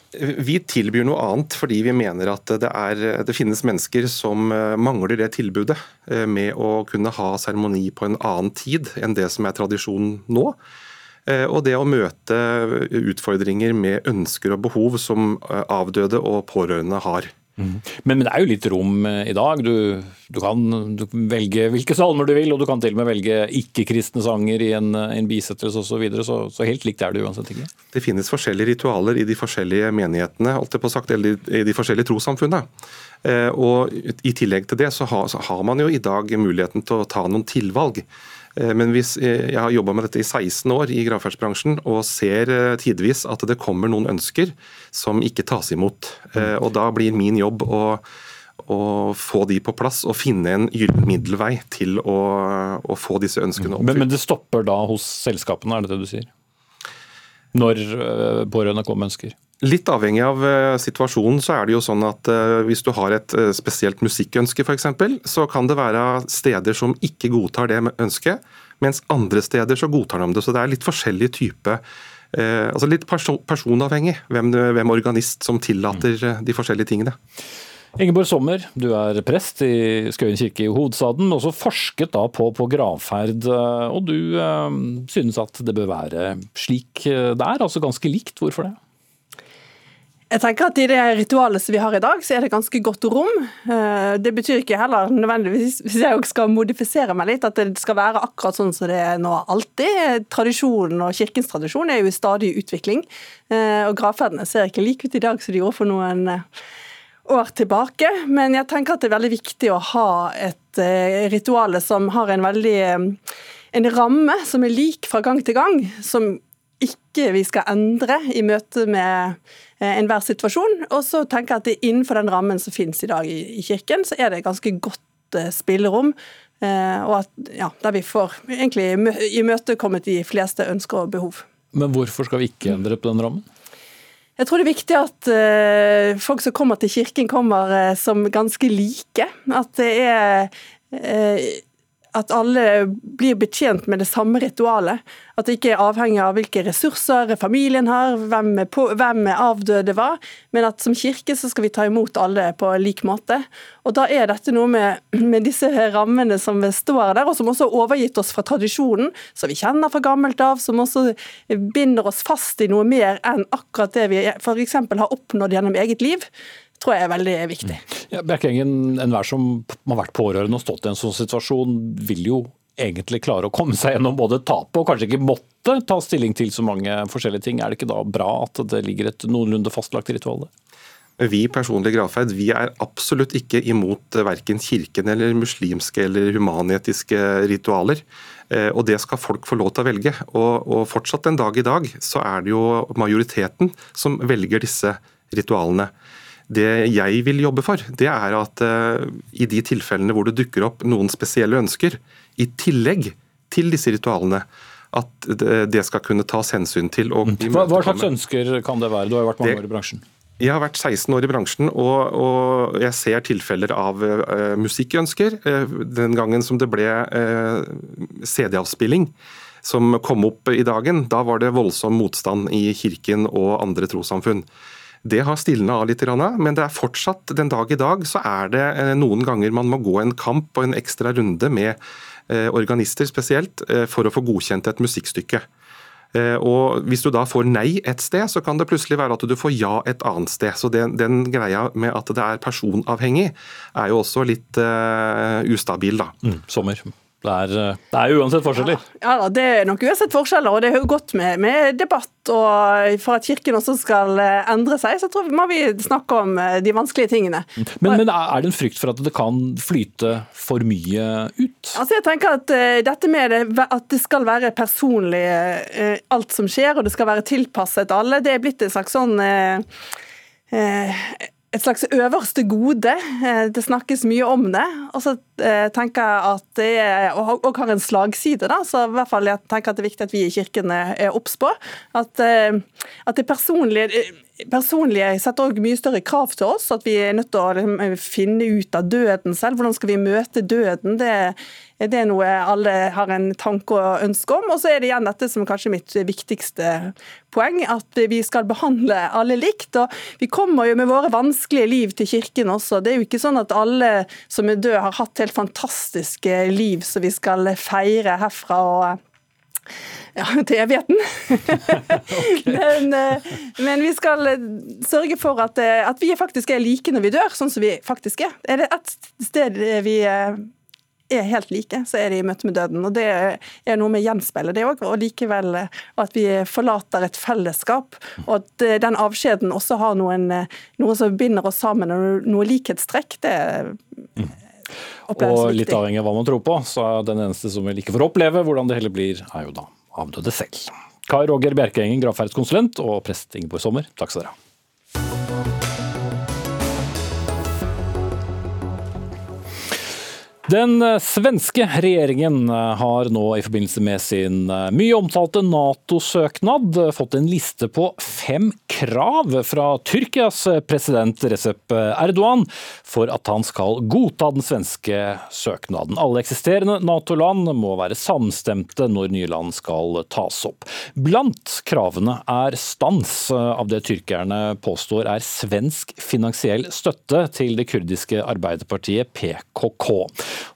Vi tilbyr noe annet fordi vi mener at det, er, det finnes mennesker som eh, mangler det tilbudet eh, med å kunne ha seremoni på en annen tid enn det som er tradisjonen nå. Og det å møte utfordringer med ønsker og behov som avdøde og pårørende har. Mm. Men, men, det er jo litt rom eh, i dag. Du, du kan du velge hvilke salmer du vil, og du kan til og med velge ikke-kristne sanger i en, en bisettelse osv. Så, videre, så så helt likt er det uansett ikke. Det finnes forskjellige ritualer i de forskjellige menighetene, på sagt, eller i de forskjellige trossamfunnene. Eh, og I tillegg til det så har, så har man jo i dag muligheten til å ta noen tilvalg. Eh, men hvis, jeg har jobba med dette i 16 år i gravferdsbransjen og ser tidvis at det kommer noen ønsker som ikke tas imot. Og Da blir min jobb å å få de på plass og finne en gyllen middelvei til å, å, få disse ønskene oppfylt. Men, men, det stopper da hos selskapene, er det det du sier? Når uh, pårørende kommer med ønsker? Litt avhengig av uh, situasjonen, så er det jo sånn at hvis du har et spesielt musikkønske f.eks., så kan det være steder som ikke godtar det ønsket, mens andre steder så godtar de det. Så det er litt forskjellig type altså Litt personavhengig hvem, hvem organist som tillater de forskjellige tingene. Ingeborg Sommer, du er prest i Skøyen kirke i hovedstaden, men også forsket da på, på gravferd. Og du øh, synes at det bør være slik det er, altså ganske likt. Hvorfor det? Jeg tenker at I det ritualet som vi har i dag, så er det ganske godt rom. Eh, det betyr ikke heller nødvendigvis, hvis jeg skal modifisere meg litt, at det skal være akkurat sånn som det er nå alltid. Tradisjonen og Kirkens tradisjon er jo i stadig utvikling. Eh, og Gravferdene ser ikke like ut i dag som de gjorde for noen år tilbake, men jeg tenker at det er veldig viktig å ha et eh, ritual som har en veldig eh, en ramme som er lik fra gang til gang, som ikke vi skal endre i møte med eh, enhver situasjon. Og så tenker jeg at innenfor den rammen som finnes i dag i, Kirken, så er det ganske godt eh, spillerom. Eh, og at, ja, der vi får egentlig imøtekommet de fleste ønsker og behov. Men hvorfor skal vi ikke endre på den rammen? Jeg tror det er viktig at folk som kommer til kirken, kommer som ganske like. At det er at alle blir betjent med det samme ritualet. At det ikke er avhengig av hvilke ressurser familien har, hvem, på, hvem avdøde var, men at som kirke så skal vi ta imot alle på lik måte. Og Da er dette noe med, med disse rammene som står der, og som også har overgitt oss fra tradisjonen, som vi kjenner fra gammelt av, som også binder oss fast i noe mer enn akkurat det vi f.eks. har oppnådd gjennom eget liv tror jeg er veldig viktig. Ja, Bjerkengen, enhver som har vært pårørende og stått i en sånn situasjon, vil jo egentlig klare å komme seg gjennom både tapet og kanskje ikke måtte ta stilling til så mange forskjellige ting. Er det ikke da bra at det ligger et noenlunde fastlagt ritual der? Vi personlig gravferd vi er absolutt ikke imot verken kirken eller muslimske eller humanetiske ritualer. Eh, og Det skal folk få lov til å velge. Og, og fortsatt en dag i dag så er det jo majoriteten som velger disse ritualene. Det jeg vil jobbe for, det er at uh, i de tilfellene hvor det dukker opp noen spesielle ønsker, i tillegg til disse ritualene, at det skal kunne tas hensyn til. Mm. Hva, hva, slags ønsker kan det være? Du har jo vært mange det, år i bransjen. Jeg har vært 16 år i bransjen, og, og jeg ser tilfeller av uh, musikkønsker. Uh, den gangen som det ble uh, CD-avspilling som kom opp i dagen, da var det voldsom motstand i kirken og andre trossamfunn. Det har stilna av litt, men det er fortsatt den dag i dag så er det eh, noen ganger man må gå en kamp og en ekstra runde med eh, organister spesielt, eh, for å få godkjent et musikkstykke. Og Hvis du da får nei et sted, så kan det plutselig være at du får ja et annet sted. Så Den, den greia med at det er personavhengig, er jo også litt uh, ustabil. da. Mm, sommer. Det er, eh, det er, uansett forskjeller? Ja, ja, det er nok uansett forskjeller. Og det er jo godt med, med, debatt. Og for at Kirken også skal eh, endre seg, så tror vi må vi snakke om eh, de vanskelige tingene. Men, men er det en frykt for at det kan flyte for mye ut? Altså jeg tenker at uh, dette med det, at det skal være personlig uh, alt som skjer, og det skal være tilpasset alle, det er blitt en slags sånn uh, et slags øverste gode. Eh, det snakkes mye om det. Og så eh, tenker jeg at det er, har en slagside, da, så i hvert fall jeg tenker at det er viktig at vi i Kirken er obs på. At, eh, at det personlige personlige setter også mye større krav til oss. At vi er nødt til å liksom, finne ut av døden selv. Hvordan skal vi møte døden? Det, det er noe alle har en tanke og ønske om. Og så er det igjen dette som kanskje mitt viktigste poeng, at vi skal behandle alle likt. Og vi kommer jo med våre vanskelige liv til kirken også. Det er jo ikke sånn at alle som er døde har hatt helt fantastiske liv som vi skal feire herfra. og Ja, til evigheten. men, eh, men, vi skal eh, sørge for at, eh, at, vi faktisk er like når vi dør, sånn som vi faktisk er. Er det ett sted vi er helt like, så er de i møte med døden. og Det er noe med gjenspeilet, det òg. Og likevel at vi forlater et fellesskap. Og at den avskjeden også har noen, noe som binder oss sammen, og noe likhetstrekk. det mm. Og litt avhengig av hva man tror på, så er den eneste som vel ikke får oppleve hvordan det heller blir, er jo da avdøde selv. Kai Roger Bjerkeengen, gravferdskonsulent, og prest Ingeborg Sommer, takk skal dere ha. Den eh, svenske regjeringen eh, har nå i forbindelse med sin eh, mye omtalte Nato-søknad fått en liste på fem krav fra Tyrkias president Recep Erdogan for at han skal godta den svenske søknaden. Alle eksisterende Nato-land må være samstemte når nye land skal tas opp. Blant kravene er stans av det tyrkerne påstår er svensk finansiell støtte til det kurdiske arbeiderpartiet PKK.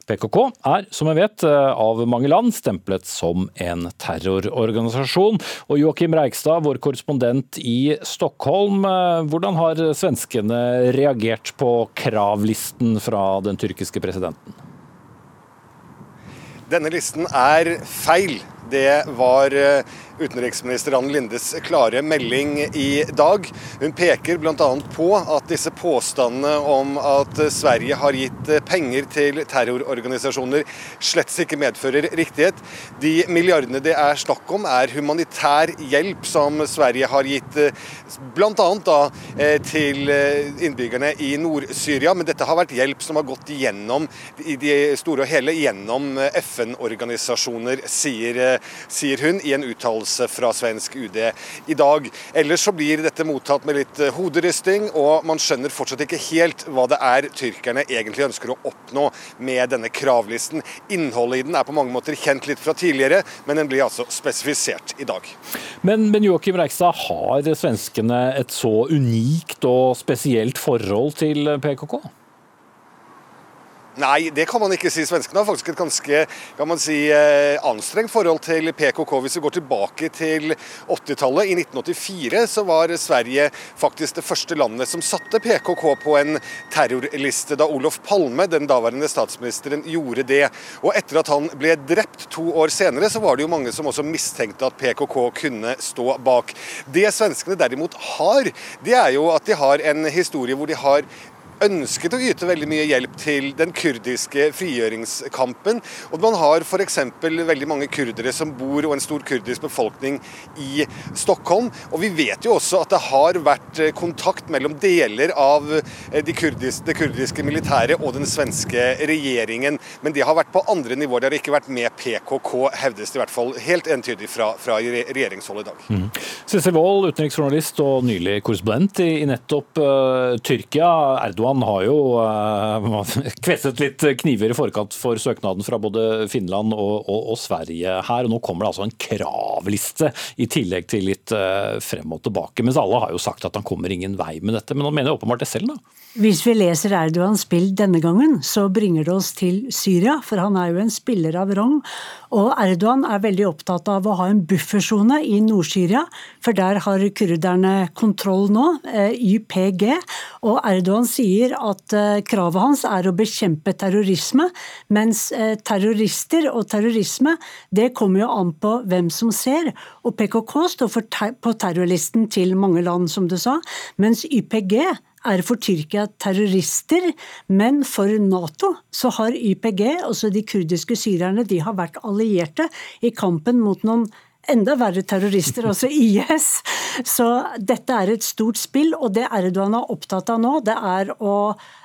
PKK er, som jeg vet, av mange land stemplet som en terrororganisasjon. Og Joakim Reigstad, vår korrespondent i Stockholm, hvordan har svenskene reagert på kravlisten fra den tyrkiske presidenten? Denne listen er feil. Det var eh, utenriksminister Anne Lindes klare melding i dag. Hun peker bl.a. på at disse påstandene om at Sverige har gitt penger til terrororganisasjoner, slett ikke medfører riktighet. De milliardene det er snakk om, er humanitær hjelp som Sverige har gitt bl.a. Eh, til eh, innbyggerne i Nord-Syria. Men dette har vært hjelp som har gått gjennom i det store og hele gjennom FN-organisasjoner, sier, sier hun i en uttalelse fra svensk UD i dag. Ellers så blir dette mottatt med litt eh, hoderysting, og man skjønner fortsatt ikke helt hva det er tyrkerne egentlig ønsker å oppnå med denne kravlisten. Innholdet i den er på mange måter kjent litt fra tidligere, men den blir altså spesifisert i dag. Men, men Joakim Reikstad, har svenskene et så unikt og spesielt forhold til PKK? Nei, det kan man ikke si. Svenskene har faktisk et ganske kan man si, eh, anstrengt forhold til PKK. Hvis vi går tilbake til 80-tallet, i 1984, så var Sverige faktisk det første landet som satte PKK på en terrorliste, da Olof Palme, den daværende statsministeren, gjorde det. Og etter at han ble drept to år senere, så var det jo mange som også mistenkte at PKK kunne stå bak. Det svenskene derimot har, det er jo at de har en historie hvor de har ønsket å yte veldig mye hjelp til den kurdiske frigjøringskampen. Og man har f.eks. veldig mange kurdere som bor, og en stor kurdisk befolkning i Stockholm. Og vi vet jo også at det har vært eh, kontakt mellom deler av eh, de kurdiske, det kurdiske militæret og den svenske regjeringen. Men det har vært på andre nivåer. Det har ikke vært med PKK, hevdes det i hvert fall helt entydig fra, fra regjeringshold i dag. Mm. Sissel Wold, utenriksjournalist og nylig korrespondent i, nettopp uh, Tyrkia. Erdogan han har jo uh, kvesset litt kniver i forkant for søknaden fra både Finland og, og, og, Sverige her. og Nå kommer det altså en kravliste i tillegg til litt uh, frem og tilbake. Mens alle har jo sagt at han kommer ingen vei med dette. Men han mener åpenbart det selv, da? Hvis vi leser Erdogans spill denne gangen, så bringer det oss til Syria, for han er jo en spiller av rang. Og Erdogan er veldig opptatt av å ha en buffersone i Nord-Syria, for der har kurderne kontroll nå, eh, YPG. Og Erdogan sier at eh, kravet hans er å bekjempe terrorisme, mens eh, terrorister og terrorisme, det kommer jo an på hvem som ser. Og PKK står på terrorlisten til mange land, som du sa, mens YPG er for Tyrkia terrorister, men for Nato så har YPG, altså de kurdiske syrerne, de har vært allierte i kampen mot noen enda verre terrorister, altså IS. Så dette er et stort spill, og det Erdogan er opptatt av nå, det er å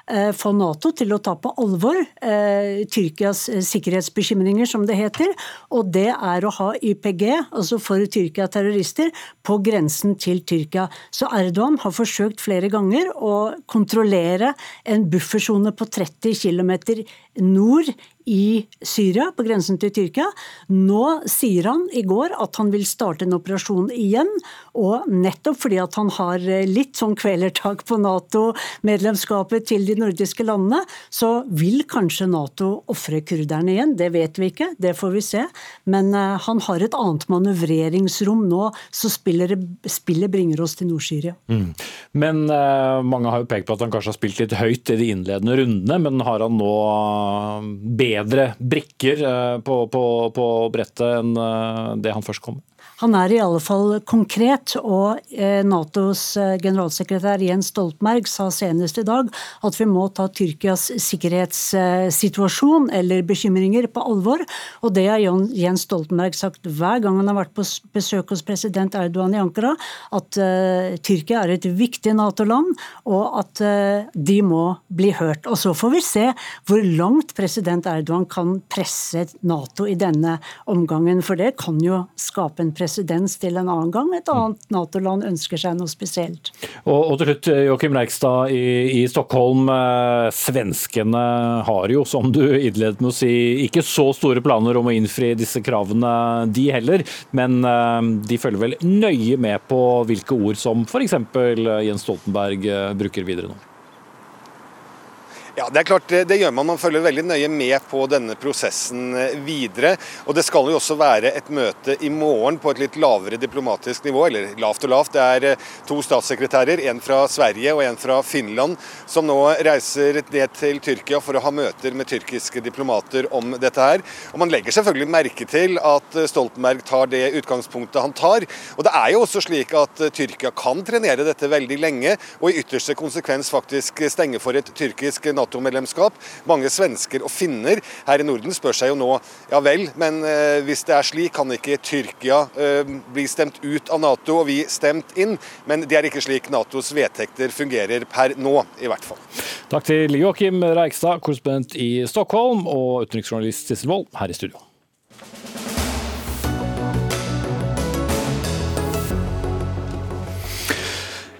Eh, få Nato til å ta på alvor eh, Tyrkias eh, sikkerhetsbekymringer, som det heter. Og det er å ha YPG, altså for Tyrkia-terrorister, på grensen til Tyrkia. Så Erdogan har forsøkt flere ganger å kontrollere en buffersone på 30 km nord i Syria, på grensen til Tyrkia. Nå sier han i går at han vil starte en operasjon igjen. Og nettopp fordi at han har litt sånn kvelertak på Nato-medlemskapet til de nordiske landene, så vil kanskje Nato ofre kurderne igjen. Det vet vi ikke, det får vi se. Men uh, han har et annet manøvreringsrom nå, så spillet, spillet bringer oss til Nord-Syria. Mm. Men uh, mange har jo pekt på at han kanskje har spilt litt høyt i de innledende rundene. Men har han nå bedre brikker uh, på, på, på brettet enn det han først kom med? Han er i alle fall konkret, og eh, Natos eh, generalsekretær Jens Stoltenberg sa senest i dag at vi må ta Tyrkias sikkerhetssituasjon eller bekymringer på alvor. Og det har Jens Stoltenberg sagt hver gang han har vært på besøk hos president Erdogan i Ankara, at Tyrkia er et viktig Nato-land, og at de må bli hørt. Og så får vi se hvor langt president Erdogan kan presse Nato i denne omgangen, for det kan jo skape en presedens presedens til en annen gang et annet Nato-land ønsker seg noe spesielt. Og, og til slutt, Joakim Reikstad i, i, Stockholm. Eh, svenskene har jo, som du innledet med å si, ikke så store planer om å innfri disse kravene, de heller. Men eh, de følger vel nøye med på hvilke ord som f.eks. Jens Stoltenberg eh, bruker videre nå? Ja, det er klart det, gjør man. Man følger veldig nøye med på denne prosessen eh, videre. Og det skal jo også være et møte i morgen på et litt lavere diplomatisk nivå, eller lavt og lavt. Det er eh, to statssekretærer, en fra Sverige og en fra Finland, som nå reiser ned til Tyrkia for å ha møter med tyrkiske diplomater om dette her. Og man legger selvfølgelig merke til at eh, Stoltenberg tar det utgangspunktet han tar. Og det er jo også slik at Tyrkia kan trenere dette veldig lenge, og i ytterste konsekvens faktisk stenge for et tyrkisk Nato Nato-medlemskap. Mange svensker og finner her i Norden spør seg jo nå ja vel, men eh, hvis det er slik, kan ikke Tyrkia eh, bli stemt ut av Nato og vi stemt inn? Men det er ikke slik Natos vedtekter fungerer per nå, i hvert fall. Takk til Joakim Reikstad, korrespondent i Stockholm, og utenriksjournalist Sissel Wold her i studio.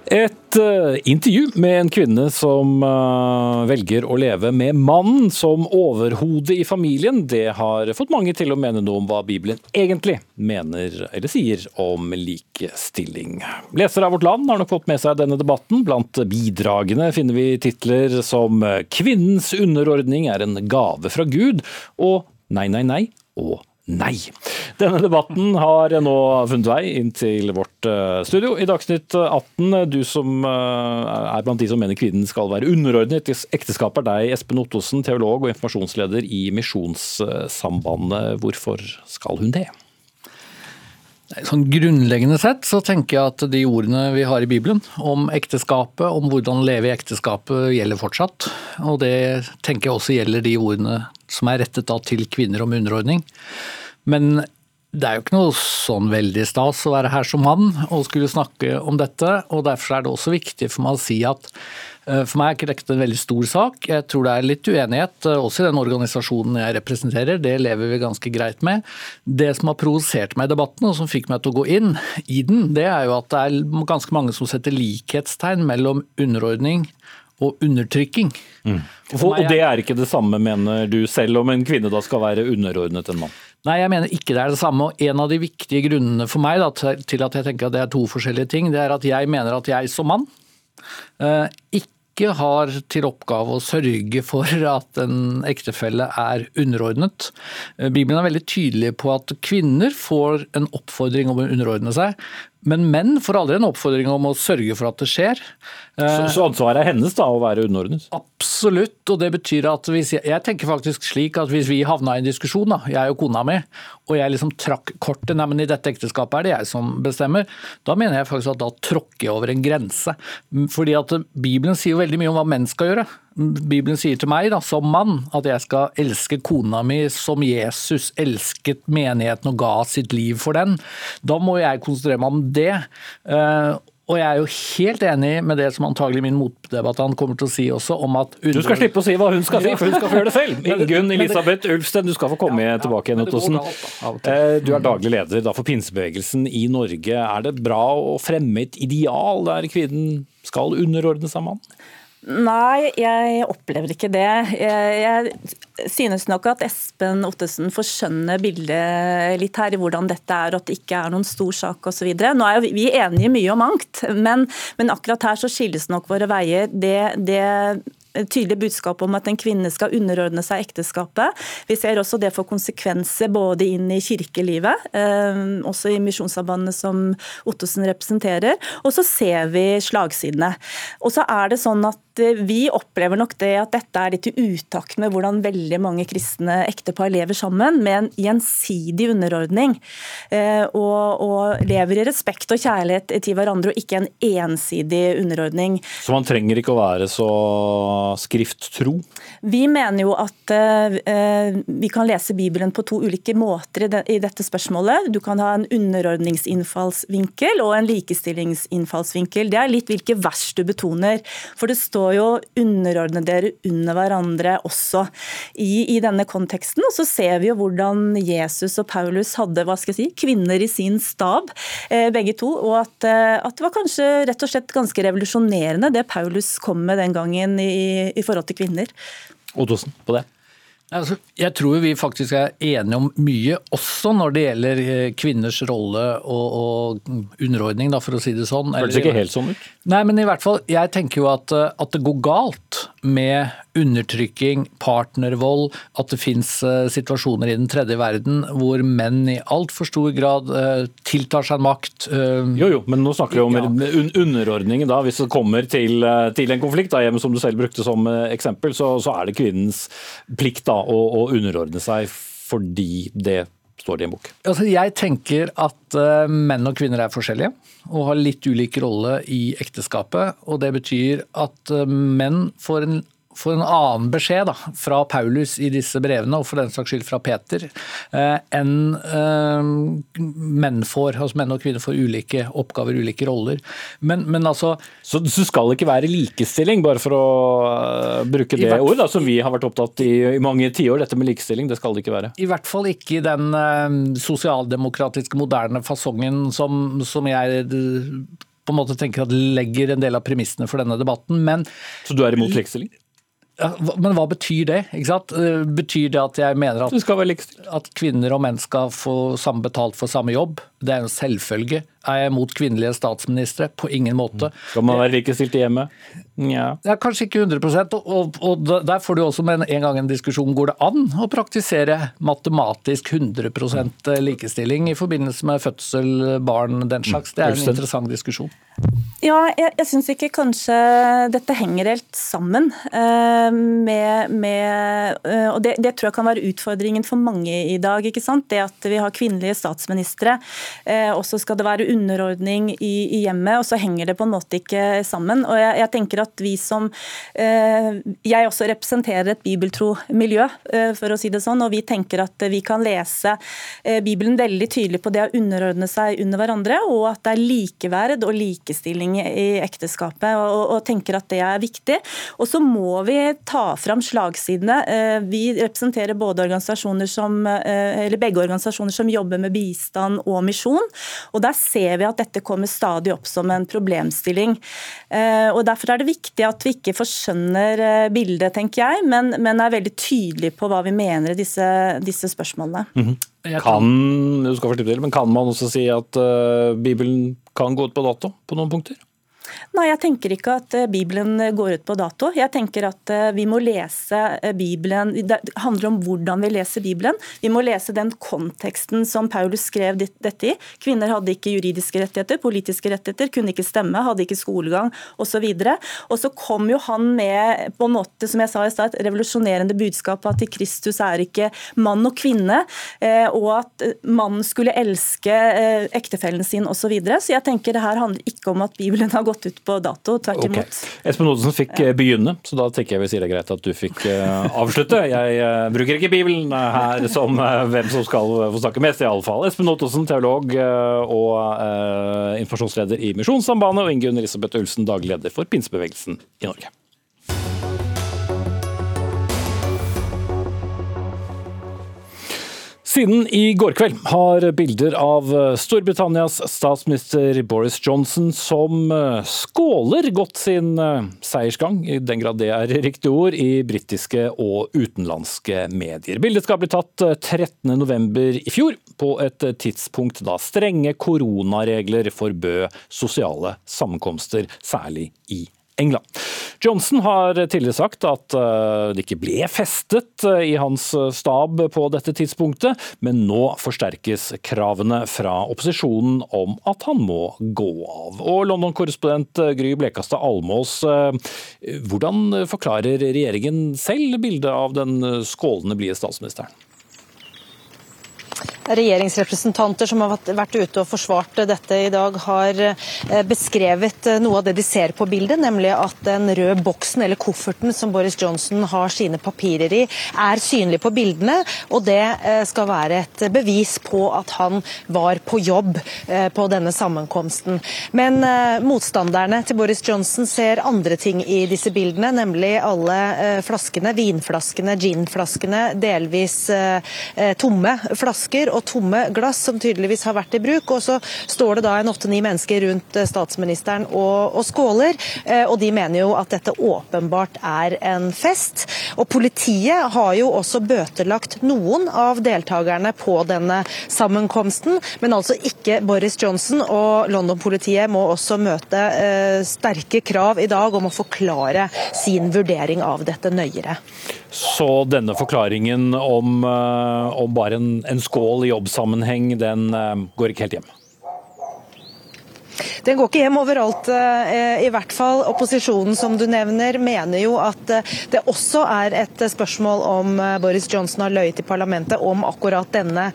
Et uh, intervju med en kvinne som uh, velger å leve med mannen som overhode i familien, det har fått mange til å mene noe om hva Bibelen egentlig mener eller sier om likestilling. Lesere av Vårt Land har nok fått med seg denne debatten. Blant bidragene finner vi titler som 'Kvinnens underordning er en gave fra Gud' og 'Nei, nei, nei' og nei. Denne debatten har nå funnet vei inn til vårt eh, studio i Dagsnytt 18. Du som eh, er blant de som mener kvinnen skal være underordnet ekteskapet, er deg, Espen Ottosen, teolog og informasjonsleder i Misjonssambandet. Hvorfor skal hun det? Sånn Grunnleggende sett så tenker jeg at de ordene vi har i Bibelen om ekteskapet, om hvordan leve i ekteskapet, gjelder fortsatt. Og det tenker jeg også gjelder de ordene som er rettet til kvinner om underordning. Men det er jo ikke noe sånn veldig stas å være her som mann og skulle snakke om dette. og Derfor er det også viktig for meg å si at eh, for meg er ikke dette en veldig stor sak. Jeg tror det er litt uenighet, eh, også i den organisasjonen jeg representerer. Det lever vi ganske greit med. Det som har provosert meg i debatten, og som fikk meg til å gå inn i den, det er jo at det er ganske mange som setter likhetstegn mellom underordning og undertrykking. Mm. Og, og det er ikke det samme, mener du, selv om en kvinne da skal være underordnet en mann? Nei, jeg mener ikke det er det samme. og En av de viktige grunnene for meg da, til at jeg tenker at det er to forskjellige ting, det er at jeg mener at jeg som mann eh, ikke har til oppgave å sørge for at en ektefelle er underordnet. Eh, Bibelen er veldig tydelig på at kvinner får en oppfordring om å underordne seg, men menn får aldri en oppfordring om å sørge for at det skjer. Så, så ansvaret er hennes da, å være underordnet? Absolutt. og det betyr at hvis jeg, jeg, tenker faktisk slik at hvis vi havna i en diskusjon, da, jeg og kona mi, og jeg liksom trakk kortet nei, men i dette ekteskapet er det jeg som bestemmer, da mener jeg faktisk at da tråkker jeg over en grense. Fordi at Bibelen sier jo veldig mye om hva menn skal gjøre. Bibelen sier til meg da, som mann at jeg skal elske kona mi som Jesus elsket menigheten og ga sitt liv for den. Da må jeg konsentrere meg om det. Eh, og jeg er jo helt enig med det som antagelig min motdebattant kommer til å si også, om at Du skal slippe å si hva hun skal si, for hun skal få gjøre det selv. Ingunn Elisabeth Ulfsten, du skal få komme ja, tilbake igjen, Ottosen. Eh, du er daglig leder for pinsebevegelsen i Norge. Er det bra å fremme et ideal der kvinnen skal underordne seg mannen? Nei, jeg opplever ikke det. Jeg, jeg synes nok at Espen Ottesen forskjønner bildet litt her i hvordan dette er, og at det ikke er noen stor sak osv. Nå er jo vi enige mye om mangt, men, men, akkurat her så skilles nok våre veier. Det, det tydelig budskap om at en kvinne skal underordne seg ekteskapet. Vi ser også det får konsekvenser både inn i kirkelivet, eh, også i Misjonssambandet som Ottosen representerer. Og så ser vi slagsidene. Og så er det sånn at vi opplever nok det at dette er litt i utakt med hvordan veldig mange kristne ektepar lever sammen, med en gjensidig underordning. Eh, og, og lever i respekt og kjærlighet til hverandre, og ikke en ensidig underordning. Så man trenger ikke å være så skrifttro? Vi mener jo at eh, vi kan lese Bibelen på to ulike måter i, de, i dette spørsmålet. Du kan ha en underordningsinnfallsvinkel og en likestillingsinnfallsvinkel. Det er litt hvilke vers du betoner. For det står jo 'underordne dere under hverandre' også i, i, denne konteksten. Og så ser vi jo hvordan Jesus og Paulus hadde hva skal jeg si, kvinner i sin stab, eh, begge to. Og at, uh, at, det var kanskje rett og slett ganske revolusjonerende det Paulus kom med den gangen i, i forhold til kvinner. Odosen på det? Altså, jeg tror vi faktisk er enige om mye, også når det gjelder eh, kvinners rolle og, og underordning, da, for å si det sånn. Føles ikke helt sånn ut? Nei, men i hvert fall, jeg tenker jo at, eh, at det går galt med undertrykking, partnervold, at det fins uh, situasjoner i den tredje verden hvor menn i altfor stor grad uh, tiltar seg makt. Uh, jo, jo, men nå snakker vi om ja. un underordningen. da, Hvis det kommer til, til en konflikt, da, som du selv brukte som eksempel, så, så, er det kvinnens plikt da, å, å underordne seg fordi det står det i en bok? Altså, jeg tenker at uh, menn og kvinner er forskjellige og har litt ulik rolle i ekteskapet. og Det betyr at uh, menn får en får en annen beskjed da, fra Paulus i disse brevene, og for den saks skyld fra Peter, eh, enn eh, menn får. Altså menn og kvinner får ulike oppgaver, ulike roller. Men, men altså Så det skal ikke være likestilling, bare for å uh, bruke det ordet, som vi har vært opptatt i i mange tiår, dette med likestilling. Det skal det ikke være. I hvert fall ikke i den sosialdemokratiske, moderne fasongen som, som jeg på en måte tenker at legger en del av premissene for denne debatten. Men, Så du er imot likestilling? Men hva betyr det? Eh, betyr det at jeg mener at, at kvinner og menn skal få samme betalt for samme jobb? Det er en selvfølge. Er jeg mot kvinnelige statsministre? På ingen måte. Skal man være likestilt i hjemmet? Ja. ja. Kanskje ikke 100 og, og, og Der får du også med en gang en diskusjon. Går det an å praktisere matematisk 100% likestilling i forbindelse med fødsel, barn, den slags? Det er en interessant diskusjon. Ja, jeg, jeg syns ikke kanskje dette henger helt sammen uh, med, med uh, Og det, det, tror jeg kan være utfordringen for mange i dag. ikke sant? Det at vi har kvinnelige statsministre. Uh, og så skal det være underordning i, i, hjemmet, og så henger det på en måte ikke sammen. Og jeg, jeg tenker at vi som Jeg også representerer et bibeltro miljø, for å si det sånn. Og vi tenker at vi kan lese Bibelen veldig tydelig på det å underordne seg under hverandre, og at det er likeverd og likestilling i ekteskapet, og, og, tenker at det er viktig. Og så må vi ta fram slagsidene. Eh, vi representerer både organisasjoner som, eh, eller begge organisasjoner som jobber med bistand og misjon. Og Der ser vi at dette kommer stadig opp som en problemstilling. Eh, og Derfor er det viktig at vi ikke forskjønner bildet, tenker jeg, men, men er veldig tydelige på hva vi mener i disse, disse spørsmålene. Mm -hmm. Kan, du skal til, men kan man også si at uh, Bibelen kan gå ut på dato på noen punkter? Nei, jeg tenker ikke at eh, Bibelen eh, går ut på dato. Jeg tenker at eh, vi må lese Bibelen Det handler om hvordan vi leser Bibelen. Vi må lese den konteksten som Paulus skrev dette i. Kvinner hadde ikke juridiske rettigheter, politiske rettigheter, kunne ikke stemme, hadde ikke skolegang osv. Og så kom jo han med på en måte, som jeg sa i stad, et revolusjonerende budskap at i Kristus er ikke mann og kvinne, og at mannen skulle elske ektefellen sin osv. Så, videre. så jeg tenker det her handler ikke om at Bibelen har gått ut på dato. Tvert imot. Okay. Espen Oddsen fikk ja. Eh, begynne, så da tenker jeg vi sier det er greit at du fikk uh, avslutte. Jeg uh, bruker ikke Bibelen her som hvem som skal få snakke mest, iallfall. Espen Ottosen, teolog og informasjonsleder i Misjonssambandet, og Ingunn Elisabeth Ulsen, daglig leder for pinsebevegelsen i Norge. Siden i går kveld har bilder av Storbritannias statsminister Boris Johnson som eh, skåler godt sin eh, seiersgang, i den grad det er riktig ord, i britiske og utenlandske medier. Bildet skal bli tatt 13.11. Eh, i fjor, på et tidspunkt da strenge koronaregler forbød sosiale sammenkomster, særlig i England. Johnson har tidligere sagt at eh, det ikke ble festet eh, i hans stab på dette tidspunktet, men nå forsterkes kravene fra opposisjonen om at han må gå av. Og London-korrespondent Gry Blekastad Almås, hvordan forklarer regjeringen selv bildet av den skålende blide statsministeren? Regjeringsrepresentanter som har vært ute og forsvart dette i dag, har eh, beskrevet eh, noe av det de ser på bildet, nemlig at den røde boksen eller kofferten som Boris Johnson har sine papirer i, er synlig på bildene. Og det eh, skal være et bevis på at han var på jobb på denne sammenkomsten. Men motstanderne til Boris Johnson ser andre ting i disse bildene, nemlig alle flaskene, vinflaskene, ginflaskene, delvis tomme flasker. Og og tomme glass som tydeligvis har vært i bruk. Og så står det da en åtte-ni mennesker rundt eh, statsministeren og, og skåler, eh, og de mener jo at dette åpenbart er en fest. Og politiet har jo også bøtelagt noen av deltakerne på denne sammenkomsten, men altså ikke Boris Johnson. Og London-politiet må også møte eh, sterke krav i dag om å forklare sin vurdering av dette nøyere. Så denne forklaringen om, om bare en, en skål i jobbsammenheng, den eh, går ikke helt hjem? Den går ikke hjem overalt. Eh, I hvert fall opposisjonen som du nevner, mener jo at eh, det også er et spørsmål om eh, Boris Johnson har løyet i parlamentet om akkurat denne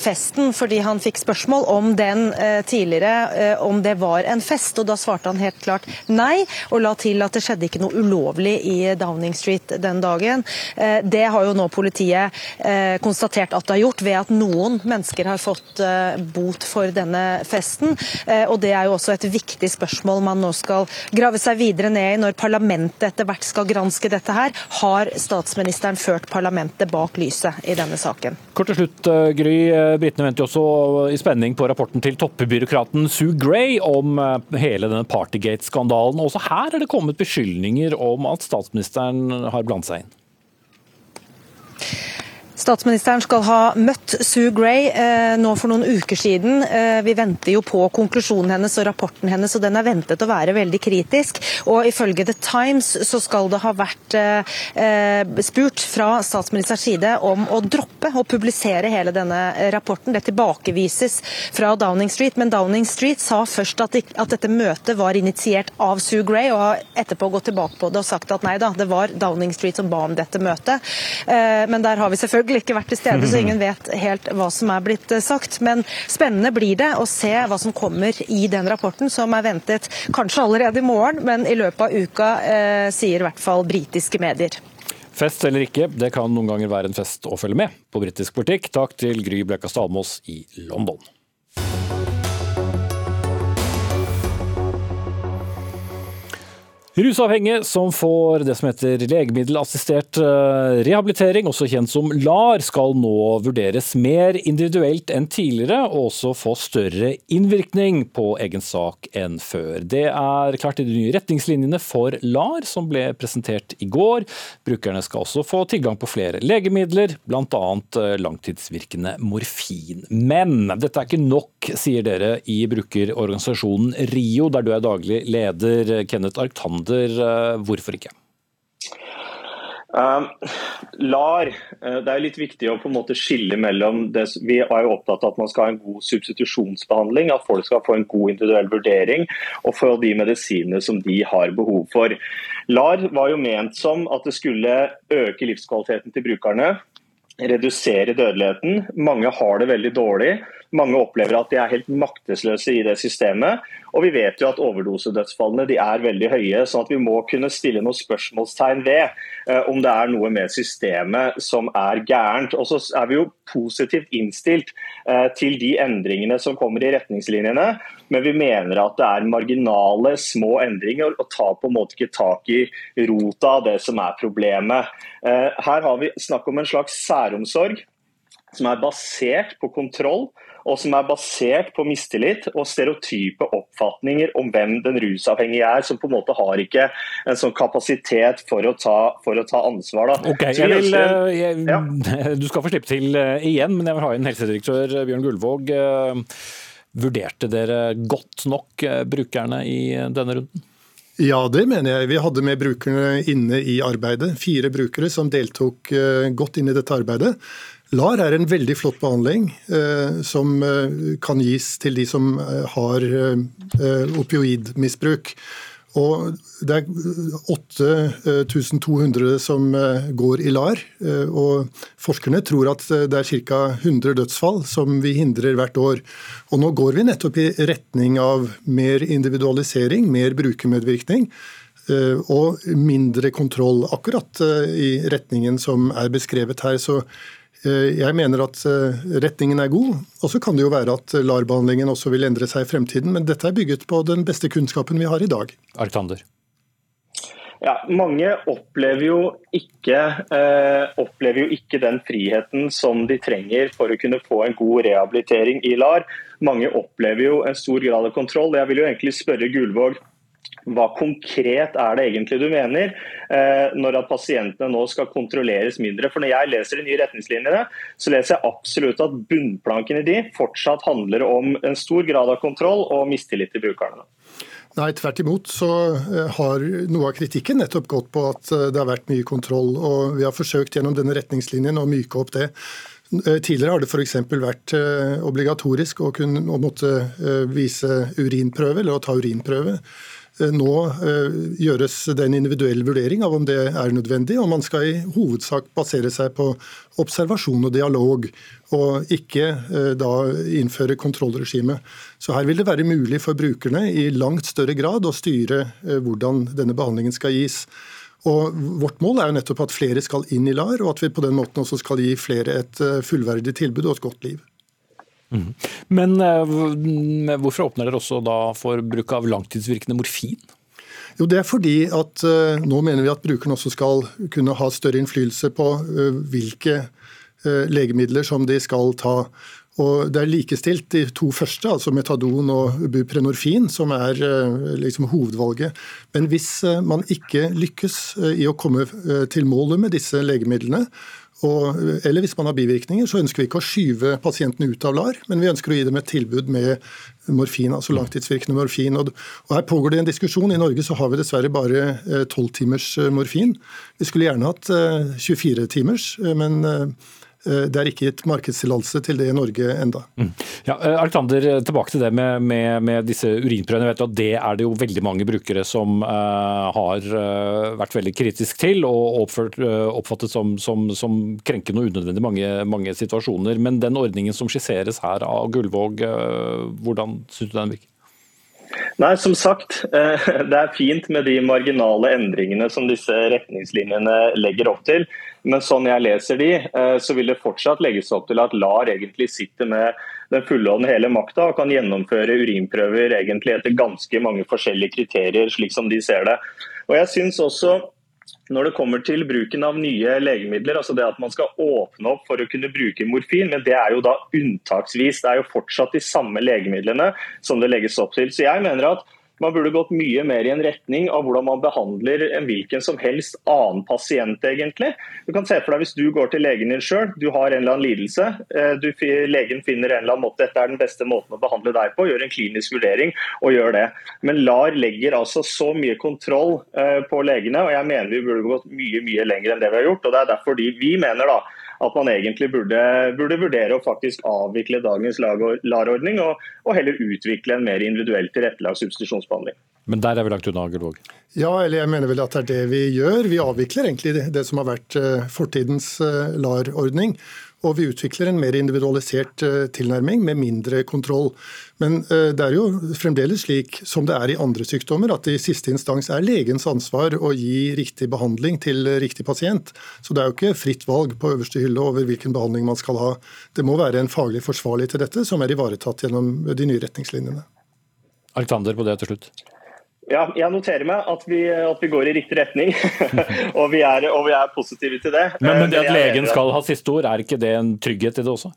festen. Fordi han fikk spørsmål om den tidligere, om det var en fest. Og da svarte han helt klart nei, og la til at det skjedde ikke noe ulovlig i Downing Street den dagen. Det har jo nå politiet konstatert at det har gjort, ved at noen mennesker har fått bot for denne festen. Og det er jo også et viktig spørsmål man nå skal grave seg videre ned i når parlamentet etter hvert skal granske dette her. Har statsministeren ført parlamentet bak lyset i denne saken? Kort til slutt, eh, Gry. Eh, britene venter jo også i spenning på rapporten til toppebyråkraten Sue Gray om eh, hele denne Partygate-skandalen. Også her er det kommet beskyldninger om at statsministeren har blandet seg inn. Statsministeren skal ha møtt Sue Gray eh, nå for noen uker siden. Eh, vi venter jo på konklusjonen hennes og rapporten hennes, og den er ventet å være veldig kritisk. Og Ifølge The Times så skal det ha vært eh, eh spurt fra statsministerens side om å droppe å publisere hele denne rapporten. Det tilbakevises fra Downing Street, men Downing Street sa først at, de, at dette møtet var initiert av Sue Gray, og har etterpå gått tilbake på det og sagt at nei da, det var Downing Street som ba om dette møtet. Eh, men der har vi selvfølgelig selvfølgelig ikke vært til stede, så ingen vet helt hva som er blitt eh, sagt. Men spennende blir det å se hva som kommer i den rapporten, som er ventet kanskje allerede i morgen, men i løpet av uka, eh, sier i hvert fall britiske medier. Fest eller ikke, det kan noen ganger være en fest å følge med på britisk politikk. Takk til Gry Blekastad Almås i London. Rusavhengige som får det som heter legemiddelassistert eh, rehabilitering, også kjent som LAR, skal nå vurderes mer individuelt enn tidligere, og også få større innvirkning på egen sak enn før. Det er klart i de nye retningslinjene for LAR, som ble presentert i går. Brukerne skal også få tilgang på flere legemidler, bl.a. Eh, langtidsvirkende morfin. Men dette er ikke nok, sier dere i brukerorganisasjonen RIO, der du er daglig leder, Kenneth Arctander. Alexander, eh, hvorfor ikke? Uh, LAR, uh, Det er litt viktig å på en måte skille mellom det, Vi er jo opptatt av at man skal ha en god substitusjonsbehandling, at folk skal få en god individuell vurdering og få de medisinene som de har behov for. LAR var jo ment som at det skulle øke livskvaliteten til brukerne, redusere dødeligheten. Mange har det veldig dårlig. Mange opplever at de er helt maktesløse i det systemet. Og vi vet jo at overdosedødsfallene er veldig høye, sånn at vi må kunne stille noen spørsmålstegn ved eh, om det er noe med systemet som er gærent. Og så er vi jo positivt innstilt eh, til de endringene som kommer i retningslinjene, men vi mener at det er marginale, små endringer og tar på en måte ikke tak i rota av det som er problemet. Eh, her har vi snakk om en slags særomsorg som er basert på kontroll og som er basert på mistillit og stereotype oppfatninger om hvem den rusavhengige er, som på en måte har ikke en sånn kapasitet for å ta, for å ta ansvar. Da. Ok, jeg vil, eh, jeg, ja. Du skal få slippe til eh, igjen, men jeg vil ha inn helsedirektør Bjørn Gullvåg. Eh, vurderte dere godt nok brukerne i denne runden? Ja, det mener jeg. Vi hadde med brukerne inne i arbeidet. Fire brukere som deltok eh, godt inn i dette arbeidet. LAR er en veldig flott behandling eh, som eh, kan gis til de som eh, har eh, opioidmisbruk. Og det er 8200 som eh, går i LAR. eh, Og forskerne tror at eh, det er ca. 100 dødsfall som vi hindrer hvert år. Og nå går vi nettopp i retning av mer individualisering, mer brukermedvirkning. eh, Og mindre kontroll, akkurat eh, i retningen som er beskrevet her. Så eh, jeg mener at eh, retningen er god. Og så kan det jo være at LAR-behandlingen også vil endre seg i fremtiden, men dette er bygget på den beste kunnskapen vi har i dag. Arctander. Ja, Mange opplever jo, ikke, eh, opplever jo ikke den friheten som de trenger for å kunne få en god rehabilitering i LAR. Mange opplever jo en stor grad av kontroll. Jeg vil jo egentlig spørre Gullvåg hva konkret er det egentlig du mener eh, når at pasientene nå skal kontrolleres mindre? For Når jeg leser de nye retningslinjene, så leser jeg absolutt at bunnplanken i de fortsatt handler om en stor grad av kontroll og mistillit til brukerne. Nei, tvert imot så eh, har noe av kritikken nettopp gått på at eh, det har vært mye kontroll. og Vi har forsøkt gjennom denne retningslinjen å myke opp det. Tidligere har det f.eks. vært obligatorisk å, kunne, å måtte vise urinprøve eller å ta urinprøve. Eh, Nå eh, gjøres det en individuell vurdering av om det er nødvendig, og man skal i hovedsak basere seg på observasjon og dialog, og ikke eh, da innføre kontrollregime. Så her vil det være mulig for brukerne i langt større grad å styre hvordan denne behandlingen skal gis. Og Vårt mål er jo nettopp at flere skal inn i LAR, og at vi på den måten også skal gi flere et fullverdig tilbud og et godt liv. Men eh, hvorfor åpner dere også da for bruk av langtidsvirkende morfin? Jo, Det er fordi at eh, nå mener vi at brukeren også skal kunne ha større innflytelse på eh, hvilke legemidler som de skal ta. Og Det er likestilt de to første, altså metadon og buprenorfin, som er liksom hovedvalget. Men hvis man ikke lykkes i å komme til målet med disse legemidlene, og, eller hvis man har bivirkninger, så ønsker vi ikke å skyve pasientene ut av LAR, men vi ønsker å gi dem et tilbud med morfin, altså langtidsvirkende morfin. Og, og Her pågår det en diskusjon. I Norge så har vi dessverre bare tolv timers eh, morfin. Vi skulle gjerne hatt eh, 24 timers, eh, men eh, det er ikke gitt markedstillatelse til det i Norge enda. Ja, eh, Alexander, tilbake til det med, med, med disse urinprøvene. Vet at Det er det jo veldig mange brukere som uh, har eh, vært veldig kritisk til og oppført, uh, oppfattet som, som, som krenkende og unødvendig mange, mange situasjoner. Men den ordningen som skisseres her av Gullvåg, uh, hvordan syns du den virker? Nei, som sagt, eh, det er fint med de marginale endringene som disse retningslinjene legger opp til. Men sånn jeg leser de, eh, så vil det fortsatt legges opp til at LAR egentlig sitter med den fulle og den hele makta og kan gjennomføre urinprøver egentlig etter ganske mange forskjellige kriterier, slik som de ser det. Og jeg synes også når det kommer til bruken av nye legemidler, altså det at man skal åpne opp for å kunne bruke morfin, men det er jo da unntaksvis. Det er jo fortsatt de samme legemidlene som det legges opp til. Så jeg mener at man burde gått mye mer i en retning av hvordan man behandler en hvilken som helst annen pasient, egentlig. Du kan se for deg Hvis du går til legen din sjøl, du har en eller annen lidelse. eh, Du, legen finner en eller annen måte, dette er den beste måten å behandle deg på, gjør en klinisk vurdering og gjør det. Men LAR legger altså så mye kontroll eh, på legene, og jeg mener vi burde gått mye mye lenger enn det vi har gjort. og Det er derfor de, vi mener da at man egentlig burde, burde vurdere å faktisk avvikle dagens LAR-ordning, og, og heller utvikle en mer individuelt tilrettelagt substitusjonsbehandling. Men der er vi langt unna, Gullvåg. Ja, eller jeg mener vel at det er det vi gjør. Vi avvikler egentlig det, det som har vært eh, fortidens eh, LAR-ordning. Og vi utvikler en mer individualisert eh, tilnærming med mindre kontroll. Men det er jo fremdeles slik som det er i andre sykdommer, at det i siste instans er legens ansvar å gi riktig behandling til riktig pasient. Så det er jo ikke fritt valg på øverste hylle over hvilken behandling man skal ha. Det må være en faglig forsvarlig til dette, som er ivaretatt gjennom de nye retningslinjene. Alexander på det til slutt. Ja, jeg noterer meg at vi, at vi går i riktig retning, og, vi er, og, vi er, positive til det. Men, men det at legen skal ha siste ord, er ikke det en trygghet i det også?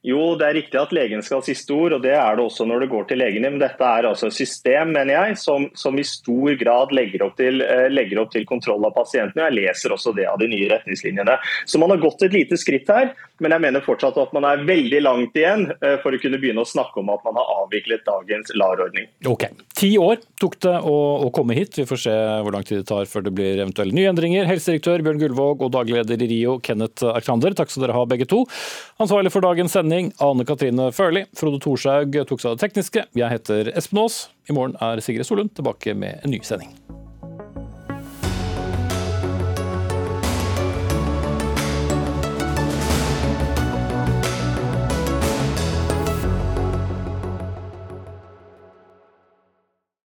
Jo, det er riktig at legen skal ha siste ord, og det er det også når det går til legene. Men dette er altså et system mener jeg, som, som i stor grad legger opp, til, eh, legger opp, til, kontroll av pasientene. Jeg leser også det av de nye retningslinjene. Så man har gått et lite skritt her, men jeg mener fortsatt at man er veldig langt igjen eh, for å kunne begynne å snakke om at man har avviklet dagens LAR-ordning. Ok. Ti år tok det å, å, komme hit. Vi får se hvor lang tid det tar før det blir eventuelle nye endringer. Helsedirektør Bjørn Gullvåg og daglig leder i RIO, Kenneth Arkander, takk skal dere ha begge to. Ansvarlig for dagens sending. Ane Katrine Førli, Frode Thorshaug tok seg av det tekniske. Jeg heter Espen Aas. I morgen er Sigrid Solund tilbake med en ny sending.